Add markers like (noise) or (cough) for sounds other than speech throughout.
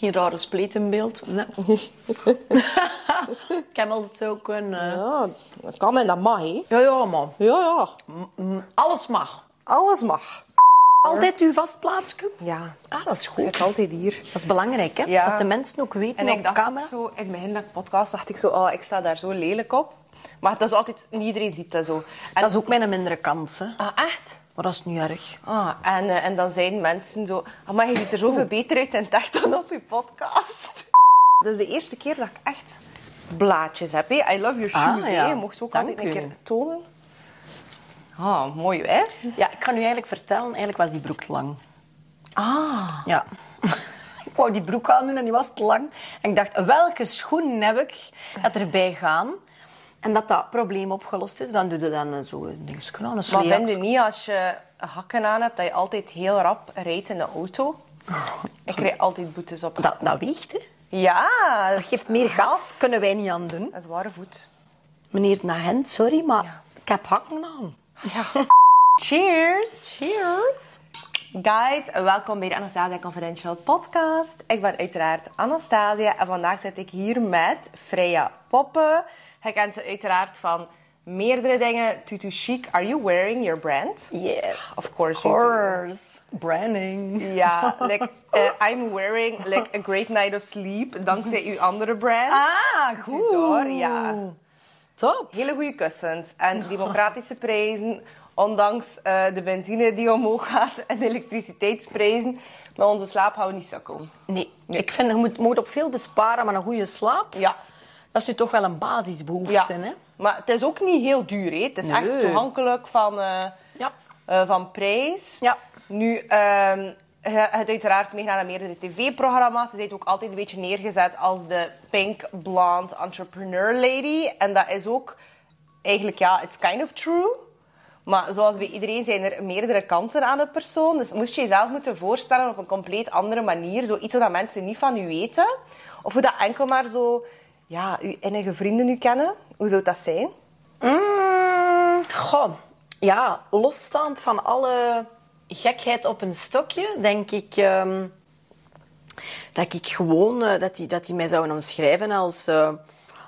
Geen rare spleet in beeld. Nee. (laughs) ik heb altijd ook een... eh, Ja, dat kan en dat mag, hè. Ja, ja, man. Ja, ja. Alles mag. Alles mag. Altijd uw vast plaatsje? Ja, Ah, dat is ik goed. zit altijd hier. Dat is belangrijk, hè? Ja. Dat de mensen ook weten En op ik dacht camera. ook zo, in het begin dat ik podcast dacht ik zo, oh, ik sta daar zo lelijk op. Maar dat is altijd, niet iedereen ziet dat zo. En, Dat is ook mijn mindere kant, hè. ah, echt? Maar dat is niet erg. Ah, en, eh, en dan zijn mensen zo, maar je ziet er zoveel beter uit in het echt dan op je podcast. (laughs) Dat is de eerste keer dat ik echt blaadjes heb. I love your Ah, shoes. ja. Je mocht ze ook Dank altijd een u. keer tonen. Ah, mooi hè? Ja, ik kan u eigenlijk vertellen, eigenlijk was die broek te lang. Ah. Ja. (laughs) ik wou die broek aandoen en die was te lang. En ik dacht, welke schoenen heb ik dat erbij gaan? En dat dat probleem opgelost is, dan doe je dan zo een dingetje aan, Maar vind je niet als je hakken aan hebt, dat je altijd heel rap rijdt in de auto? (laughs) Ik krijg altijd boetes op. Dat, dat weegt, hè. Ja, Dat geeft meer gas. Kunnen wij niet aan doen. Dat is ware voet. Meneer Nagent, sorry, maar Ja. ik heb hakken aan. Ja. (laughs) Cheers! Cheers. Guys, welkom bij de Anastasia Confidential podcast. Ik ben uiteraard Anastasia en vandaag zit ik hier met Freya Poppen. Je kent ze uiteraard van meerdere dingen. Tutu Chic, are you wearing your brand? Yes. Of course Of you do. course. Branding. Ja, (laughs) like, eh, I'm wearing like a great night of sleep dankzij uw andere brand. Ah, goed. Door, ja. Top. Hele goede kussens en democratische prijzen. Ondanks eh, de benzine die omhoog gaat en de elektriciteitsprijzen. Maar onze slaap houden niet sukken. Nee, ik vind je moet, moet op veel besparen, maar een goede slaap, Ja. Dat is nu toch wel een basisbehoefte. ja. Hè? Maar het is ook niet heel duur. Hè. Het is Nee. echt toegankelijk van, eh, Ja. eh, van prijs. Ja. Nu, ehm je hebt uiteraard meegedaan aan meerdere tv-programma's. Ze zijn ook altijd een beetje neergezet als de pink blonde entrepreneur lady. En dat is ook eigenlijk, ja, it's kind of true. Maar zoals bij iedereen zijn er meerdere kanten aan een persoon. Dus moest je jezelf moeten voorstellen op een compleet andere manier. Zoiets wat mensen niet van u weten. Of hoe dat enkel maar zo, ja, uw innige vrienden u kennen. Hoe zou dat zijn? Mm, goh, ja, losstaand van alle gekheid op een stokje, denk ik ehm, dat ik gewoon eh, dat die, dat die mij zouden omschrijven als eh,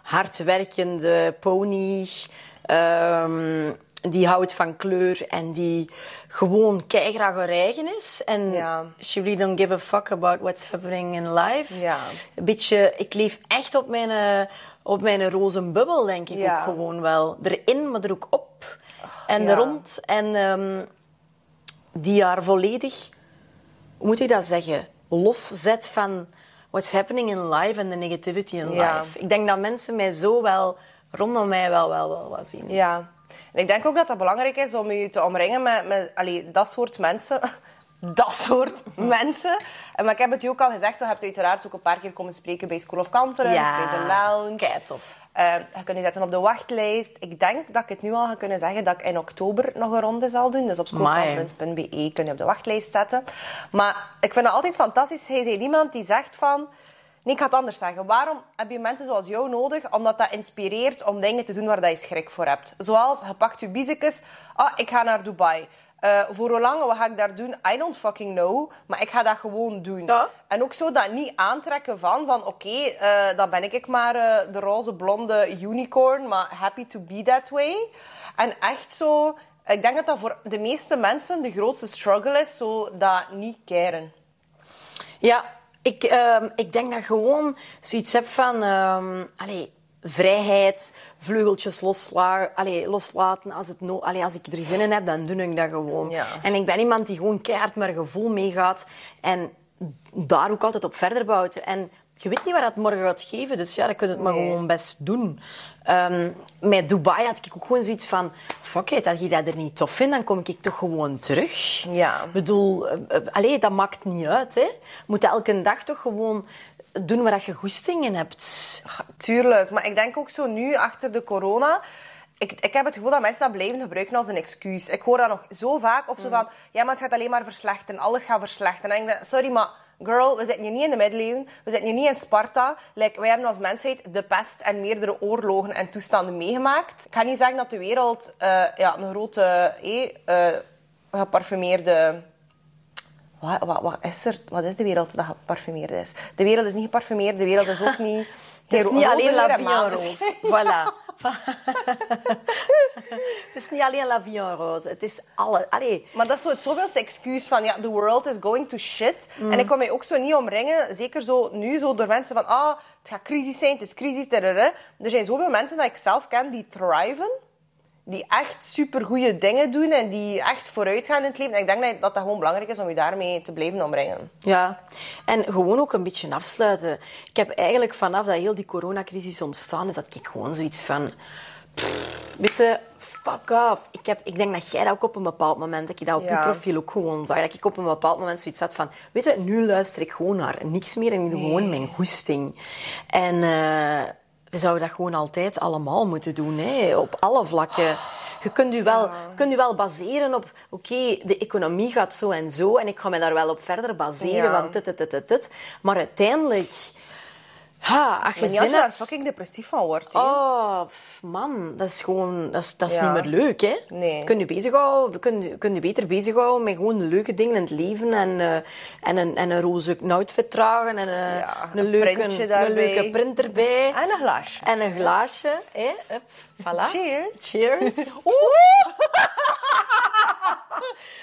hardwerkende pony. ehm, die houdt van kleur en die gewoon keigraag haar eigen is. En Ja. she really don't give a fuck about what's happening in life. Ja. Een beetje, ik leef echt op mijn, eh, op mijn roze bubbel, denk ik Ja. ook gewoon wel. Erin, maar er ook op. En ja. er rond. En ehm, die haar volledig, hoe moet ik dat zeggen, loszet van what's happening in life en de negativity in life. Ik denk dat mensen mij zo wel, rondom mij wel, wel, wel wat zien. Ja. En ik denk ook dat dat belangrijk is om je te omringen met, met allee, dat soort mensen. (laughs) Dat soort mensen. En, maar ik heb het je ook al gezegd, je hebt uiteraard ook een paar keer komen spreken bij School of Conference, bij de lounge. keitof. Eh, je kunt je zetten op de wachtlijst. Ik denk dat ik het nu al ga kunnen zeggen dat ik in oktober nog een ronde zal doen. Dus op schoolconference.be kun je op de wachtlijst zetten. Maar ik vind het altijd fantastisch. Hij is iemand die zegt van... Nee, ik ga het anders zeggen. Waarom heb je mensen zoals jou nodig? Omdat dat inspireert om dingen te doen waar dat je schrik voor hebt. Zoals, je pakt je biezekes. Ah, ik ga naar Dubai. Eh, voor hoe lang, wat ga ik daar doen? I don't fucking know. Maar ik ga dat gewoon doen. Ja. En ook zo dat niet aantrekken van, van oké, eh, dan ben ik maar eh, de roze blonde unicorn, maar happy to be that way. En echt zo, ik denk dat dat voor de meeste mensen de grootste struggle is, zo dat niet keren. Ja, ik, ehm, ik denk dat gewoon zoiets heb van... ehm allee, vrijheid, vleugeltjes losla allee, loslaten. Als, het no allee, als ik er zin in heb, dan doe ik dat gewoon. Ja. En ik ben iemand die gewoon keihard met gevoel meegaat. En daar ook altijd op verder bouwt. En je weet niet waar dat morgen gaat geven. Dus ja, dan kun je het maar Nee. gewoon best doen. Ehm, met Dubai had ik ook gewoon zoiets van... Fuck it, als je dat er niet tof vindt, dan kom ik toch gewoon terug. Ja. Ik bedoel, allee, dat maakt niet uit. Hè. Je moet elke dag toch gewoon doen waar je goesting in hebt. Tuurlijk, maar ik denk ook zo nu, achter de corona... Ik, ik heb het gevoel dat mensen dat blijven gebruiken als een excuus. Ik hoor dat nog zo vaak. Of zo van, ja, maar het gaat alleen maar verslechteren. Alles gaat verslechteren. En ik denk, sorry, maar girl, we zitten hier niet in de middeleeuwen. We zitten hier niet in Sparta. Like, wij hebben als mensheid de pest en meerdere oorlogen en toestanden meegemaakt. Ik ga niet zeggen dat de wereld eh, ja, een grote, eh, eh, geparfumeerde wat, wat, wat, is er? Wat is de wereld dat geparfumeerd is? De wereld is niet geparfumeerd, de wereld is ook niet... (laughs) Het is niet alleen La Rose. Voilà. (laughs) het is niet alleen La Vie en Rose. Het is alle... Allee. Maar dat is zo het zoveelste excuus van... Ja, the world is going to shit. En ik kan mij ook zo niet omringen. Zeker zo nu, zo door mensen van... Ah, het gaat crisis zijn, het is crisis. Er zijn zoveel mensen dat ik zelf ken die thriven die echt supergoeie dingen doen en die echt vooruit gaan in het leven. En ik denk dat dat gewoon belangrijk is om je daarmee te blijven omringen. Ja, en gewoon ook een beetje afsluiten. Ik heb eigenlijk vanaf dat heel die coronacrisis ontstaan is, dat ik gewoon zoiets van... weet je, fuck off. Ik, heb, ik denk dat jij dat ook op een bepaald moment, dat je dat op je profiel ook gewoon zag, dat ik op een bepaald moment zoiets had van, weet je, nu luister ik gewoon naar niks meer en ik doe gewoon mijn goesting. En... Uh, we zouden dat gewoon altijd allemaal moeten doen, hè, op alle vlakken. Je kunt je wel, kunt je wel baseren op, oké, de economie gaat zo en zo en ik ga me daar wel op verder baseren, want dit, dit, dit, dit. Maar uiteindelijk Ha, als je hebt... fucking depressief van wordt. Oh, man. Dat is gewoon... Dat is, dat is niet meer leuk, hè. Nee. Kun je, bezighouden, kun, kun je beter bezighouden met gewoon leuke dingen in het leven. En, uh, en, een, en een roze outfit dragen. En ja, een, een, leuke, een leuke print erbij. En een glaasje. En een glaasje. Hè. Hup, voilà. Cheers. Cheers. (laughs)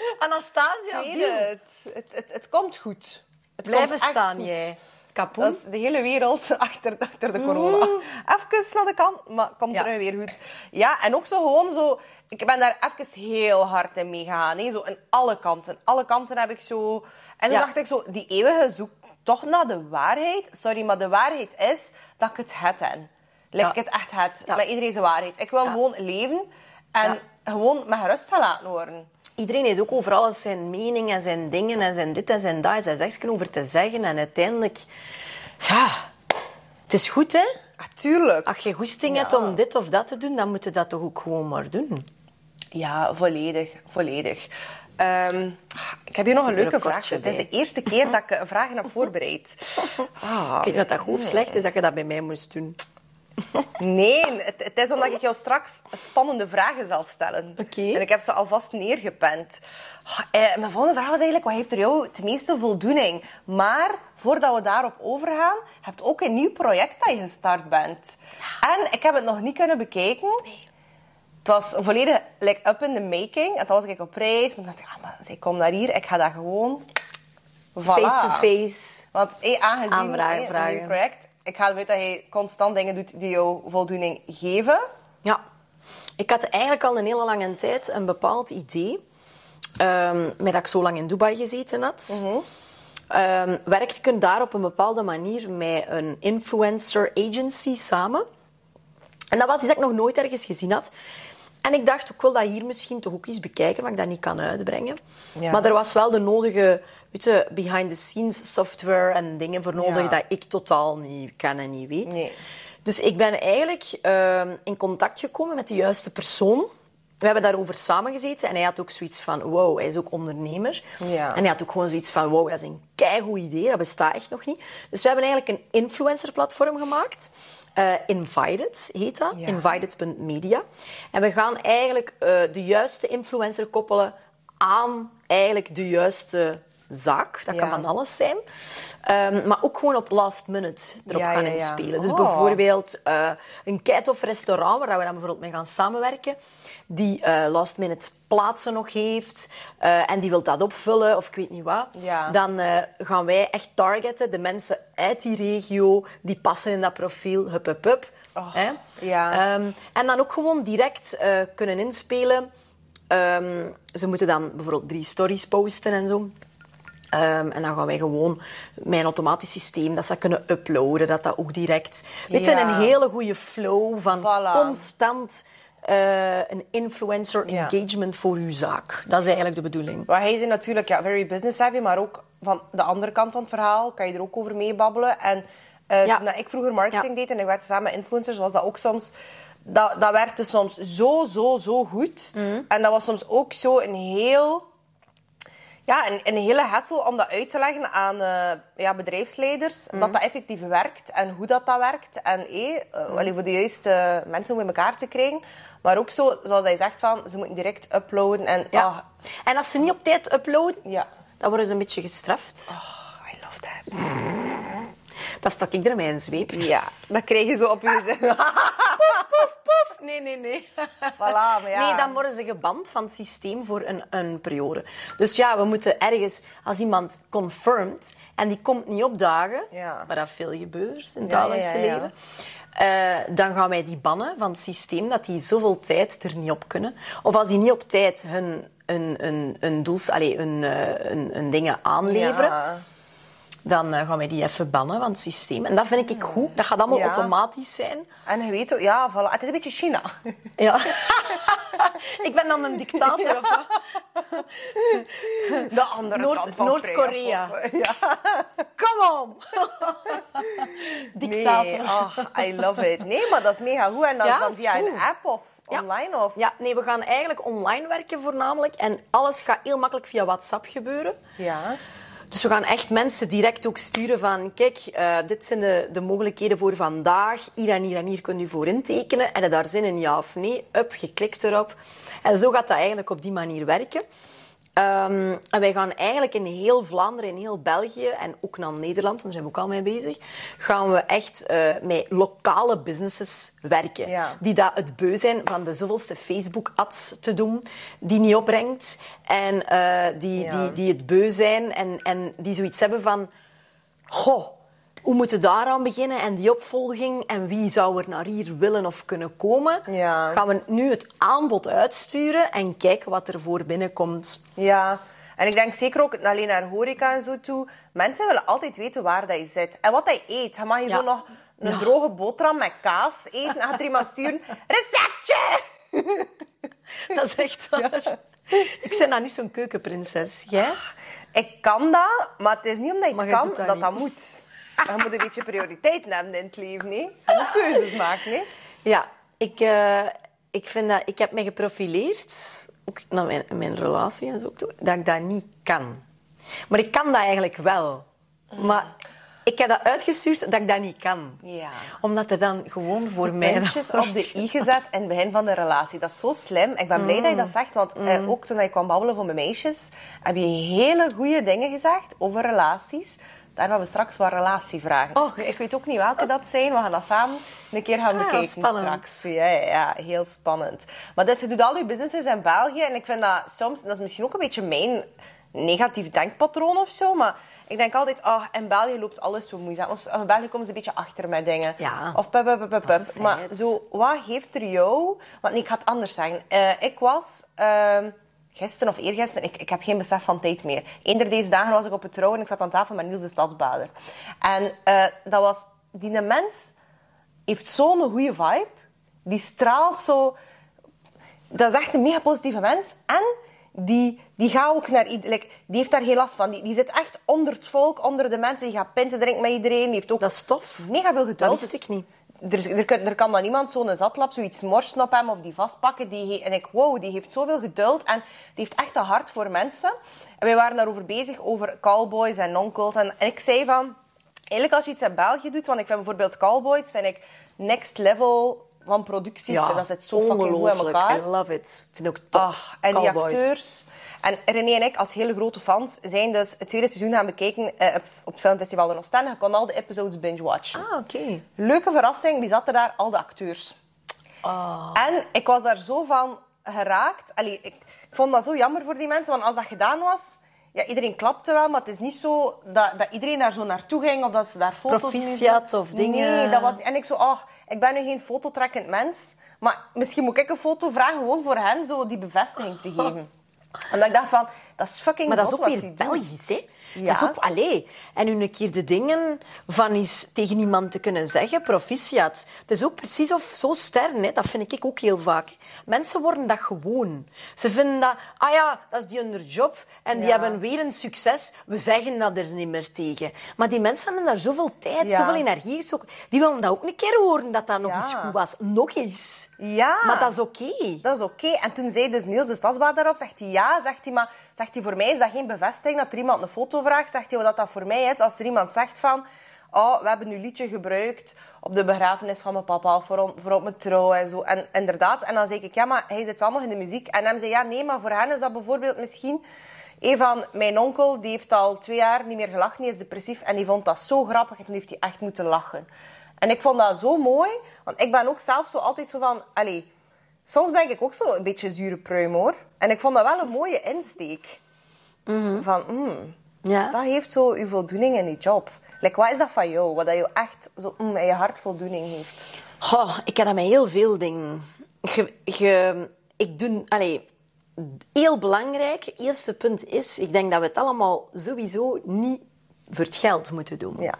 (laughs) Anastasia, het. Het, het. het komt goed. Het Blijven staan, jij. Dat is de hele wereld (laughs) achter, achter de corona. Mm. Even naar de kant, maar komt er weer goed. Ja, en ook zo gewoon zo... Ik ben daar even heel hard in meegegaan. Hè. Zo in alle kanten. Alle kanten heb ik zo... En dan dacht ik zo, die eeuwige zoek toch naar de waarheid. Sorry, maar de waarheid is dat ik het het en. Dat ik het echt het. Met iedereen zijn waarheid. Ik wil gewoon leven en gewoon met rust gelaten worden iedereen heeft ook over alles zijn mening en zijn dingen en zijn dit en zijn dat en zijn zeggen over te zeggen. En uiteindelijk, ja, het is goed hè. Natuurlijk. Als je goesting hebt om dit of dat te doen, dan moet je dat toch ook gewoon maar doen. Ja, volledig. volledig. Um, ik heb hier nog een leuke vraag. Het is de eerste keer dat ik een vraag heb voorbereid. Ah, (laughs) ik weet dat dat goed of slecht is dat je dat bij mij moest doen. Nee, het, het, is omdat ik jou straks spannende vragen zal stellen. Okay. En ik heb ze alvast neergepend. Eh, mijn volgende vraag was eigenlijk, wat heeft er jou het meeste voldoening? Maar voordat we daarop overgaan, heb je ook een nieuw project dat je gestart bent. En ik heb het nog niet kunnen bekijken. Nee. Het was volledig like, up in the making. En toen was ik op reis. En dacht ik, ah, maar ik kom naar hier, ik ga dat gewoon... Face-to-face. Want eh, aangezien aanvragen, een nieuw project ik ga ervan dat je constant dingen doet die jou voldoening geven. Ja. Ik had eigenlijk al een hele lange tijd een bepaald idee. Um, met dat ik zo lang in Dubai gezeten had. Mm -hmm. werkte ik daar op een bepaalde manier met een influencer agency samen. En dat was iets dat ik nog nooit ergens gezien had. En ik dacht, ik wil dat hier misschien toch ook eens bekijken, maar ik dat niet kan uitbrengen. Maar er was wel de nodige weet je, behind-the-scenes software en dingen voor nodig dat ik totaal niet ken en niet weet. Nee. Dus ik ben eigenlijk uh, in contact gekomen met de juiste persoon. We hebben daarover samengezeten en hij had ook zoiets van, wow, hij is ook ondernemer. Ja. En hij had ook gewoon zoiets van, wow, dat is een keigoed idee, dat bestaat echt nog niet. Dus we hebben eigenlijk een influencer-platform gemaakt. Uh, Invited heet dat, ja. invited.media. En we gaan eigenlijk uh, de juiste influencer koppelen aan eigenlijk de juiste zaak. Dat kan van alles zijn. Um, maar ook gewoon op last minute erop gaan inspelen. Dus oh. bijvoorbeeld uh, een keitof restaurant, waar we dan bijvoorbeeld mee gaan samenwerken, die uh, last minute plaatsen nog heeft uh, en die wil dat opvullen of ik weet niet wat, dan gaan wij echt targeten de mensen uit die regio die passen in dat profiel. Hup, hup, hup. Oh, ja. Um, en dan ook gewoon direct kunnen inspelen. Um, ze moeten dan bijvoorbeeld drie stories posten en zo. Um, en dan gaan wij gewoon een automatisch systeem dat ze kunnen uploaden, dat dat ook direct... Weet je, een hele goede flow van constant uh, een influencer engagement voor uw zaak. Dat is eigenlijk de bedoeling. Maar hij is natuurlijk ja, very business savvy, maar ook van de andere kant van het verhaal kan je er ook over meebabbelen. En uh, ja. toen ik vroeger marketing deed en ik werkte samen met influencers, was dat ook soms... Dat, dat werkte soms zo, zo, zo goed. Mhm. En dat was soms ook zo een heel ja, een, een hele hassel om dat uit te leggen aan uh, ja, bedrijfsleiders. Dat mhm. dat effectief werkt en hoe dat, dat werkt. En eh, mm. voor de juiste mensen om in elkaar te krijgen. Maar ook zo, zoals hij zegt, van, ze moeten direct uploaden. En, ja. Ah. en als ze niet op tijd uploaden, ja. dan worden ze een beetje gestraft. Oh, I love that. (laughs) Dan stak ik er mijn zweep. Ja, dat krijg je zo op je zin. (laughs) (laughs) Nee, nee, nee. (laughs) Voilà, maar ja. Nee, dan worden ze geband van het systeem voor een, een periode. Dus ja, we moeten ergens, als iemand confirmed en die komt niet opdagen, Ja. waar dat veel gebeurt in het Ja, leven, eh, dan gaan wij die bannen van het systeem, dat die zoveel tijd er niet op kunnen. Of als die niet op tijd hun, hun, hun, hun, doels, allez, hun, eh, hun, hun dingen aanleveren, Ja. Dan eh, gaan wij die even bannen van het systeem. En dat vind ik goed. Dat gaat allemaal Ja. automatisch zijn. En je weet ook, ja, voilà. het is een beetje China. (laughs) Ja. (laughs) ik ben dan een dictator. Of wat? (laughs) De andere Noord- kant van Noord-Korea. Ja. Come on! Dictator. Nee, ach, I love it. Nee, maar dat is mega goed. En dat Ja, is dan via een goed. app of Ja. online? Of... Ja, nee, we gaan eigenlijk online werken voornamelijk. En alles gaat heel makkelijk via WhatsApp gebeuren. Ja. Dus we gaan echt mensen direct ook sturen van... Kijk, eh, dit zijn de, de mogelijkheden voor vandaag. Hier en hier en hier kunt u voor intekenen. En daar zin in, ja of nee? Up, je klikt erop. En zo gaat dat eigenlijk op die manier werken. Ehm, en wij gaan eigenlijk in heel Vlaanderen, in heel België en ook naar Nederland, want daar zijn we ook al mee bezig, gaan we echt eh, met lokale businesses werken. Ja. Die dat het beu zijn van de zoveelste Facebook-ads te doen, die niet opbrengt. En eh, die, Ja. die, die het beu zijn en, en die zoiets hebben van... Goh, hoe moeten we daaraan beginnen? En die opvolging en wie zou er naar hier willen of kunnen komen? Ja. Gaan we nu het aanbod uitsturen en kijken wat er voor binnenkomt. Ja. En ik denk zeker ook alleen naar horeca en zo toe. Mensen willen altijd weten waar dat je zit. En wat dat je eet. Je mag je Ja. zo nog een droge boterham met kaas eten. Dan gaat er iemand sturen. (laughs) Receptje! Dat is echt waar. Ik ben nou niet zo'n keukenprinses. Jij? Ik kan dat, maar het is niet omdat je Maar het je kan dat dat dat moet. Je moet een beetje prioriteiten hebben in het leven. Moet keuzes maken. Ja, ik, eh, ik, vind dat, ik heb me geprofileerd, ook naar mijn, mijn relatie en zo, dat ik dat niet kan. Maar ik kan dat eigenlijk wel. Maar ik heb dat uitgestuurd dat ik dat niet kan. Ja. Omdat er dan gewoon voor mij... puntjes (laughs) op de i gezet in het begin van de relatie. Dat is zo slim. Ik ben blij dat je Mm. dat zegt, want eh, ook toen ik kwam babbelen voor mijn meisjes, heb je hele goede dingen gezegd over relaties. Daar hebben we straks wat relatievragen. Oh. Ik weet ook niet welke dat zijn. We gaan dat samen een keer gaan Ah, bekijken spannend. straks. Ja, ja, ja, heel spannend. Maar dus, je doet al je businesses in België. En ik vind dat soms, dat is misschien ook een beetje mijn negatief denkpatroon of zo. Maar ik denk altijd, ah, in België loopt alles zo moeizaam. In België komen ze een beetje achter met dingen. Ja. Of pup, pup, pup, pup, Maar zo, wat heeft er jou... Want nee, ik ga het anders zeggen. Eh, ik was... ehm, Gisteren of eergisteren, ik, ik heb geen besef van tijd meer. Eender deze dagen was ik op het trouw en ik zat aan tafel met Niels de Stadsbader. En eh, dat was... Die mens heeft zo'n goede vibe. Die straalt zo... Dat is echt een mega positieve mens. En die, die gaat ook naar iedereen... Die heeft daar geen last van. Die, die zit echt onder het volk, onder de mensen. Die gaat pinten drinken met iedereen. Die heeft ook Dat is tof. mega veel geduld. Dat wist Dus ik niet. Er, er, kan, er kan dan iemand zo'n zatlap zoiets morsen op hem of die vastpakken. Die, en ik, wow, die heeft zoveel geduld en die heeft echt een hart voor mensen. En wij waren daarover bezig, over cowboys en onkels. En, en ik zei van, eigenlijk als je iets in België doet, want ik vind bijvoorbeeld cowboys, vind ik next level van productie. Ik vind dat zit zo fucking goed in elkaar. I love it. Ik vind het ook top. Ach, en die Cowboys. acteurs. En René en ik, als hele grote fans, zijn dus het tweede seizoen gaan bekijken eh, op, het filmfestival de Oostende. Je kon al de episodes binge-watchen. Ah, oké. Leuke verrassing, wie zat er daar? Al de acteurs. Ah. En ik was daar zo van geraakt. Allee, ik, vond dat zo jammer voor die mensen, want als dat gedaan was... Ja, iedereen klapte wel, maar het is niet zo dat, dat iedereen daar zo naartoe ging of dat ze daar foto's Proficiat of dingen. Nee, dat was niet. En ik zo, ach, ik ben nu geen fototrekkend mens, maar misschien moet ik een foto vragen gewoon voor hen zo die bevestiging te (laughs) geven. En ik dacht van, dat is fucking Maar dat is ook weer. Belgisch, hè? Ja. Dat is ook, allee. En nu een keer de dingen van eens tegen iemand te kunnen zeggen, proficiat. Het is ook precies of zo sterren, hè? dat vind ik ook heel vaak. Mensen worden dat gewoon. Ze vinden dat, ah ja, dat is die hun job en die Ja. hebben weer een succes. We zeggen dat er niet meer tegen. Maar die mensen hebben daar zoveel tijd, Ja. zoveel energie gestoken. Die willen dat ook een keer horen, dat dat nog eens goed was. Nog eens. Ja. Maar dat is oké. Dat is oké. En toen zei dus Niels de Stadsbaar daarop, zegt hij ja, zegt hij, maar zegt hij, voor mij is dat geen bevestiging dat er iemand een foto vraagt. Zegt hij wat dat voor mij is, als er iemand zegt van, oh, we hebben uw liedje gebruikt op de begrafenis van mijn papa, voor, voor op mijn trouw en zo. En inderdaad, en dan zei ik, ja, maar hij zit wel nog in de muziek. En hem zei, ja, nee, maar voor hen is dat bijvoorbeeld misschien... Een van mijn onkel, die heeft al twee jaar niet meer gelachen, die is depressief. En die vond dat zo grappig en toen heeft hij echt moeten lachen. En ik vond dat zo mooi, want ik ben ook zelf zo altijd zo van... Allee, soms ben ik ook zo een beetje zure pruim, hoor. En ik vond dat wel een mooie insteek. Mhm. Van, mm, Ja. dat heeft zo je voldoening in die job. Like, wat is dat van jou? Wat dat je echt zo mm, in je hart voldoening heeft? Goh, ik heb dat met heel veel dingen. Ge, ge- ik doe... Allee, heel belangrijk, eerste punt is... Ik denk dat we het allemaal sowieso niet voor het geld moeten doen. Ja.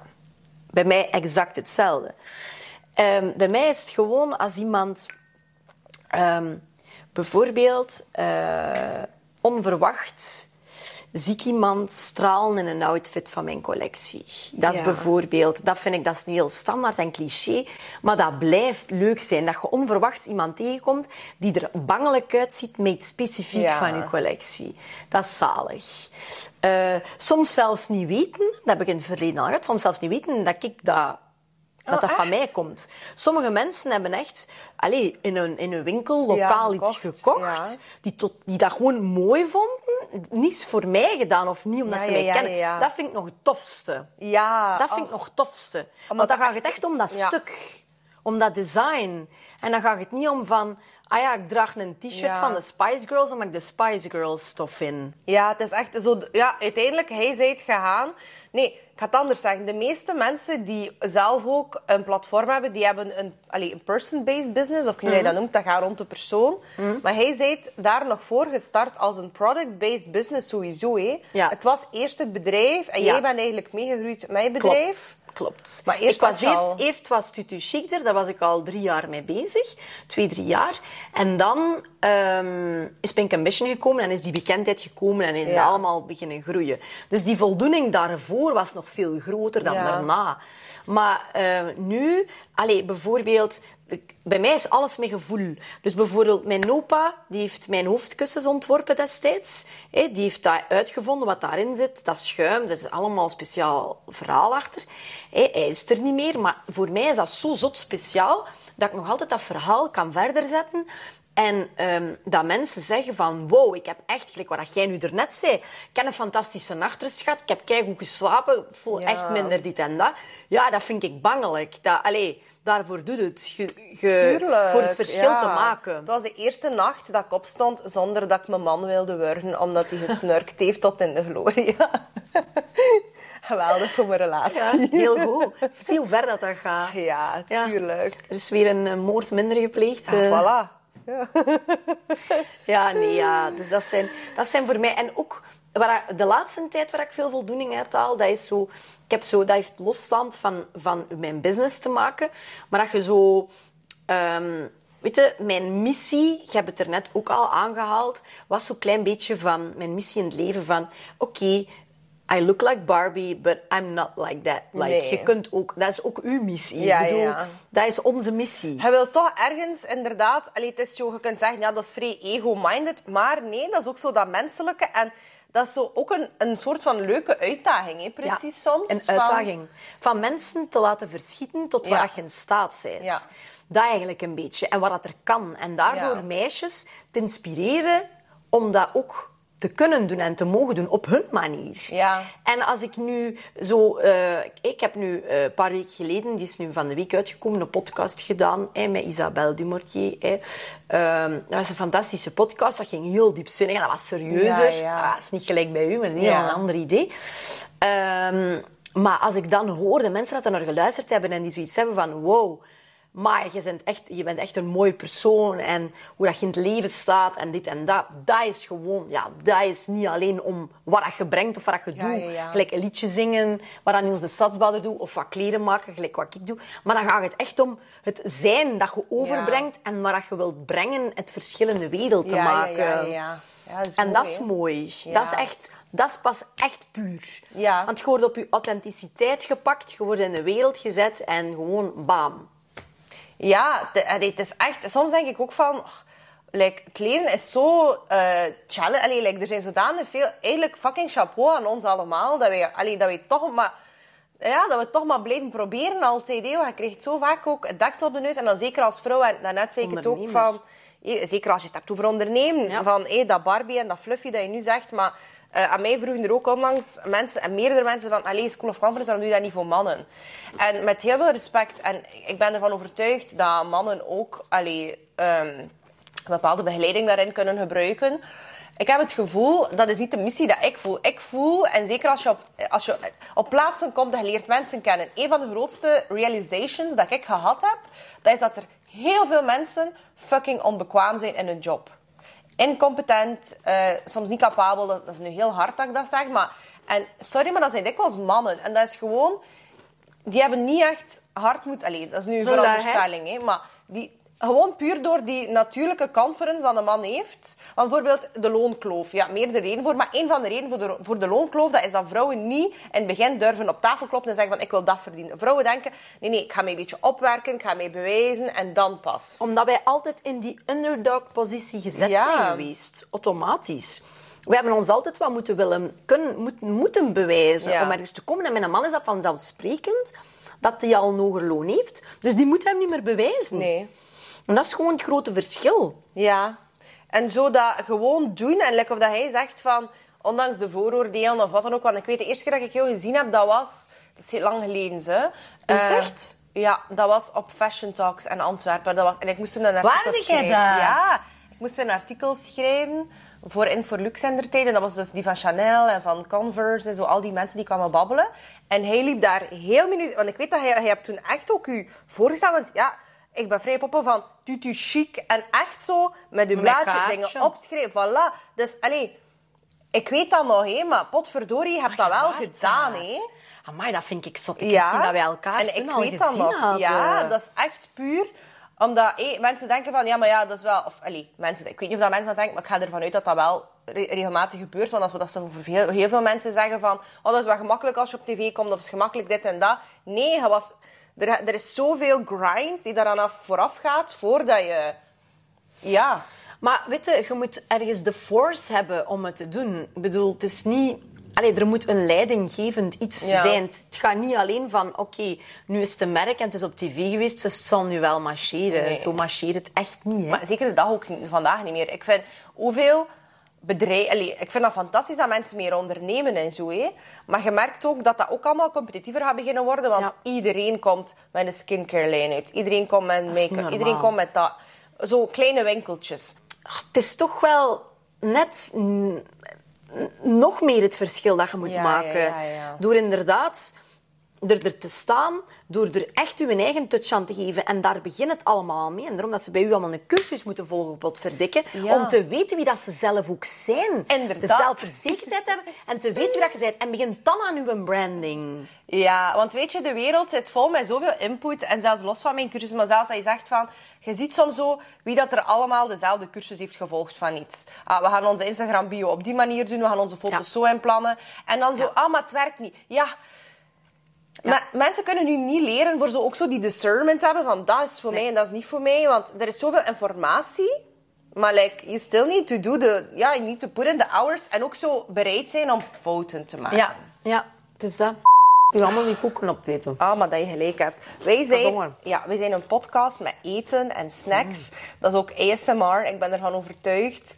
Bij mij exact hetzelfde. Ehm, bij mij is het gewoon als iemand ehm, bijvoorbeeld eh, onverwacht zie ik iemand stralen in een outfit van mijn collectie. Dat is Ja. bijvoorbeeld, dat vind ik dat is niet heel standaard en cliché, maar dat blijft leuk zijn. Dat je onverwachts iemand tegenkomt die er bangelijk uitziet met iets specifiek Ja. van je collectie. Dat is zalig. Eh, soms zelfs niet weten, dat heb ik in het verleden al gehad, soms zelfs niet weten dat ik dat dat dat van mij komt. Sommige mensen hebben echt allez, in, een, in een winkel lokaal Ja, iets gekocht, ja. die, tot, die dat gewoon mooi vonden. Niets voor mij gedaan of niet omdat Ja, ze mij kennen. Dat vind ik nog het tofste. Ja. Dat vind oh. ik nog het tofste. Omdat Want dan gaat het echt om dat stuk. Om dat design. En dan gaat het niet om van... Ah ja, ik draag een t-shirt van de Spice Girls omdat ik de Spice Girls stof vind. Ja, het is echt zo... Ja, uiteindelijk, hij zei het gegaan. Nee, ik ga het anders zeggen. De meeste mensen die zelf ook een platform hebben, die hebben een, allee, een person-based business, of hoe je dat noemt, dat gaat rond de persoon. Maar hij zei het daar nog voor gestart als een product-based business sowieso. Ja. Het was eerst het bedrijf en Ja. jij bent eigenlijk meegegroeid met je bedrijf. Klopt. Klopt. Maar eerst ik was was eerst, eerst was Tutu Chic daar was ik al drie jaar mee bezig. Twee, drie jaar. En dan ehm, is Pink Ambition gekomen en is die bekendheid gekomen en is het Ja. allemaal beginnen groeien. Dus die voldoening daarvoor was nog veel groter dan Ja. daarna. Maar eh, nu, allee, bijvoorbeeld, bij mij is alles met gevoel. Dus bijvoorbeeld mijn opa, die heeft mijn hoofdkussens ontworpen destijds. Die heeft dat uitgevonden, wat daarin zit. Dat schuim, er is allemaal een speciaal verhaal achter. Hij is er niet meer, maar voor mij is dat zo zot speciaal dat ik nog altijd dat verhaal kan verder zetten. En ehm, dat mensen zeggen van, wow, ik heb echt, gelijk wat jij nu daarnet zei, ik heb een fantastische nachtrust gehad, ik heb keigoed geslapen, ik voel Ja. echt minder dit en dat. Ja, dat vind ik bangelijk. Dat, allee, daarvoor doet het. Tuurlijk, voor het verschil ja. te maken. Het was de eerste nacht dat ik opstond zonder dat ik mijn man wilde worden, omdat hij gesnurkt (laughs) heeft tot in de gloria. (laughs) Geweldig voor mijn relatie. Ja, heel goed. (laughs) Zie hoe ver dat, dat gaat. Ja, Ja. tuurlijk. Er is weer een moord minder gepleegd. Ah, eh. voilà. Ja, nee, ja. Dus dat zijn, dat zijn voor mij... En ook waar, de laatste tijd waar ik veel voldoening uit haal, dat is zo... Ik heb zo... Dat heeft losstand van, van mijn business te maken. Maar dat je zo... ehm, weet je, mijn missie, je hebt het er net ook al aangehaald, was zo'n klein beetje van mijn missie in het leven van... Oké, I look like Barbie, but I'm not like that. Like, Nee. Je kunt ook... Dat is ook uw missie. Ja, ik bedoel, ja. dat is onze missie. Je wilt toch ergens inderdaad... Allee, het is zo, je kunt zeggen, ja, dat is vrij ego-minded. Maar nee, dat is ook zo dat menselijke. En dat is zo ook een, een soort van leuke uitdaging, hè, precies Ja, soms. Een van- uitdaging. Van mensen te laten verschieten tot Ja. waar je in staat bent. Ja. Dat eigenlijk een beetje. En wat dat er kan. En daardoor meisjes te inspireren om dat ook te kunnen doen en te mogen doen op hun manier. Ja. En als ik nu zo... eh, ik heb nu eh, een paar weken geleden, die is nu van de week uitgekomen, een podcast gedaan met Isabelle Dumortier. Ehm, dat was een fantastische podcast. Dat ging heel diepzinnig en dat was serieuzer. Ja, ja. Ah, dat is niet gelijk bij u, maar een heel Ja. ander idee. Ehm, maar als ik dan hoor de mensen dat er naar geluisterd hebben en die zoiets hebben van wow, maar je bent, echt, je bent echt een mooie persoon en hoe dat je in het leven staat en dit en dat, dat is gewoon, ja, dat is niet alleen om wat dat je brengt of wat dat je Ja, doet. ja, ja. Gelijk een liedje zingen, wat dan Niels de Stadsbader doet, of wat kleren maken, gelijk wat ik doe. Maar dan gaat het echt om het zijn dat je overbrengt en wat dat je wilt brengen, het verschil in de wereld te maken. Ja, dat En mooi, dat is mooi. Dat is echt, dat is pas echt puur. Want je wordt op je authenticiteit gepakt, je wordt in de wereld gezet en gewoon bam. Ja, het is echt... Soms denk ik ook van... oh, like, het leven is zo eh challenge. Allee, like, er zijn zodanig veel... Eigenlijk fucking chapeau aan ons allemaal. Dat wij, allee, dat wij toch maar... Ja, dat we toch maar blijven proberen altijd. Hè. Je krijgt zo vaak ook het deksel op de neus. En dan zeker als vrouw, en daarnet zei ik het ook van... Zeker als je het hebt over ondernemen. Ja. Van hé, dat Barbie en dat Fluffy dat je nu zegt. Maar Uh, aan mij vroegen er ook onlangs mensen, en meerdere mensen van, allee, School of Conference, waarom doe je dat niet voor mannen? En met heel veel respect, en ik ben ervan overtuigd dat mannen ook, allee, um, bepaalde begeleiding daarin kunnen gebruiken. Ik heb het gevoel, dat is niet de missie dat ik voel. Ik voel, en zeker als je op, als je op plaatsen komt en je leert mensen kennen. Een van de grootste realizations dat ik gehad heb, dat is dat er heel veel mensen fucking onbekwaam zijn in hun job. Incompetent, uh, soms niet capabel, dat, is nu heel hard dat ik dat zeg, maar... En sorry, maar dat zijn dikwijls mannen. En dat is gewoon... Die hebben niet echt hard moeten... Allee, dat is nu een veronderstelling, hè. Maar die, gewoon puur door die natuurlijke conference dat een man heeft. Want bijvoorbeeld de loonkloof. Ja, meerdere redenen voor. Maar één van de redenen voor de, voor de loonkloof dat is dat vrouwen niet in het begin durven op tafel kloppen en zeggen van ik wil dat verdienen. Vrouwen denken, nee, nee, ik ga mij een beetje opwerken, ik ga mij bewijzen en dan pas. Omdat wij altijd in die underdog-positie gezet zijn geweest. Automatisch. We hebben ons altijd wat moeten willen, kunnen, moeten bewijzen om ergens te komen. En met een man is dat vanzelfsprekend dat hij al een hoger loon heeft. Dus die moet hem niet meer bewijzen. Nee. En dat is gewoon het grote verschil. Ja. En zo dat gewoon doen. En lekker of dat hij zegt van... Ondanks de vooroordelen of wat dan ook. Want ik weet, de eerste keer dat ik jou gezien heb, dat was... Dat is heel lang geleden, hè. Uh, echt? Ja, dat was op Fashion Talks in Antwerpen. Dat was, en ik moest toen een artikel Waar schrijven. jij dat? Ja, ik moest een artikel schrijven voor In voor Lux in der tijd. En dat was dus die van Chanel en van Converse en zo. Al die mensen die kwamen babbelen. En hij liep daar heel minuut... Want ik weet dat hij, hij hebt toen echt ook u voorgesteld. Want ja ik ben vrij poppen van tutu chic en echt zo met uw blaadje dingen opschrijven. Voilà. Dus, allee, ik weet dat nog, hè, maar potverdorie, je hebt dat wel gedaan, hè. Amai, dat vind ik zot. Ik ja. dat wij elkaar en ik weet dat nog. Hadden. Ja, dat is echt puur omdat mensen denken van, ja, maar ja, dat is wel... Of, allee, mensen, ik weet niet of dat mensen dat denken, maar ik ga ervan uit dat dat wel regelmatig gebeurt. Want als we dat voor heel, heel veel mensen zeggen van, oh, dat is wel gemakkelijk als je op tv komt, of is gemakkelijk dit en dat. Nee, hij was er, er is zoveel grind die daaraan af, vooraf gaat voordat je... Ja. Maar weet je, je moet ergens de force hebben om het te doen. Ik bedoel, het is niet... Allee, er moet een leidinggevend iets zijn. Het gaat niet alleen van, oké, nu is het een merk en het is op tv geweest, dus het zal nu wel marcheren. Zo marcheert het echt niet. Hè? Maar zeker de dag ook vandaag niet meer. Ik vind, hoeveel bedrijven... Ik vind dat fantastisch dat mensen meer ondernemen en zo. Hè. Maar je merkt ook dat dat ook allemaal competitiever gaat beginnen worden. Want iedereen komt met een skincare lijn uit. Iedereen komt met make-up. Iedereen komt met dat. Zo kleine winkeltjes. het is toch wel net nog meer het verschil dat je moet maken. Ja, Door inderdaad er, er te staan, door er echt uw eigen touch aan te geven. En daar begint het allemaal mee. En daarom dat ze bij u allemaal een cursus moeten volgen op verdikken. Om te weten wie dat ze zelf ook zijn. Inderdaad. De zelfverzekerdheid hebben. En te weten wie dat je bent. En begin dan aan uw branding. Ja, want weet je, de wereld zit vol met zoveel input. En zelfs los van mijn cursus, maar zelfs dat je zegt van... Je ziet soms zo wie dat er allemaal dezelfde cursus heeft gevolgd van iets. Ah, we gaan onze Instagram-bio op die manier doen. We gaan onze foto's zo inplannen. En dan zo, ah, maar het werkt niet. Ja, maar mensen kunnen nu niet leren voor zo ook zo die discernment hebben van dat is voor mij en dat is niet voor mij. Want er is zoveel informatie. Maar like, you still need to do the... Ja, you need to put in the hours. En ook zo bereid zijn om fouten te maken. Ja, ja het is dat. Je allemaal die koeken opeten. Ah, maar dat je gelijk hebt. Wij zijn, ja, wij zijn een podcast met eten en snacks. Mm. Dat is ook ASMR. Ik ben ervan overtuigd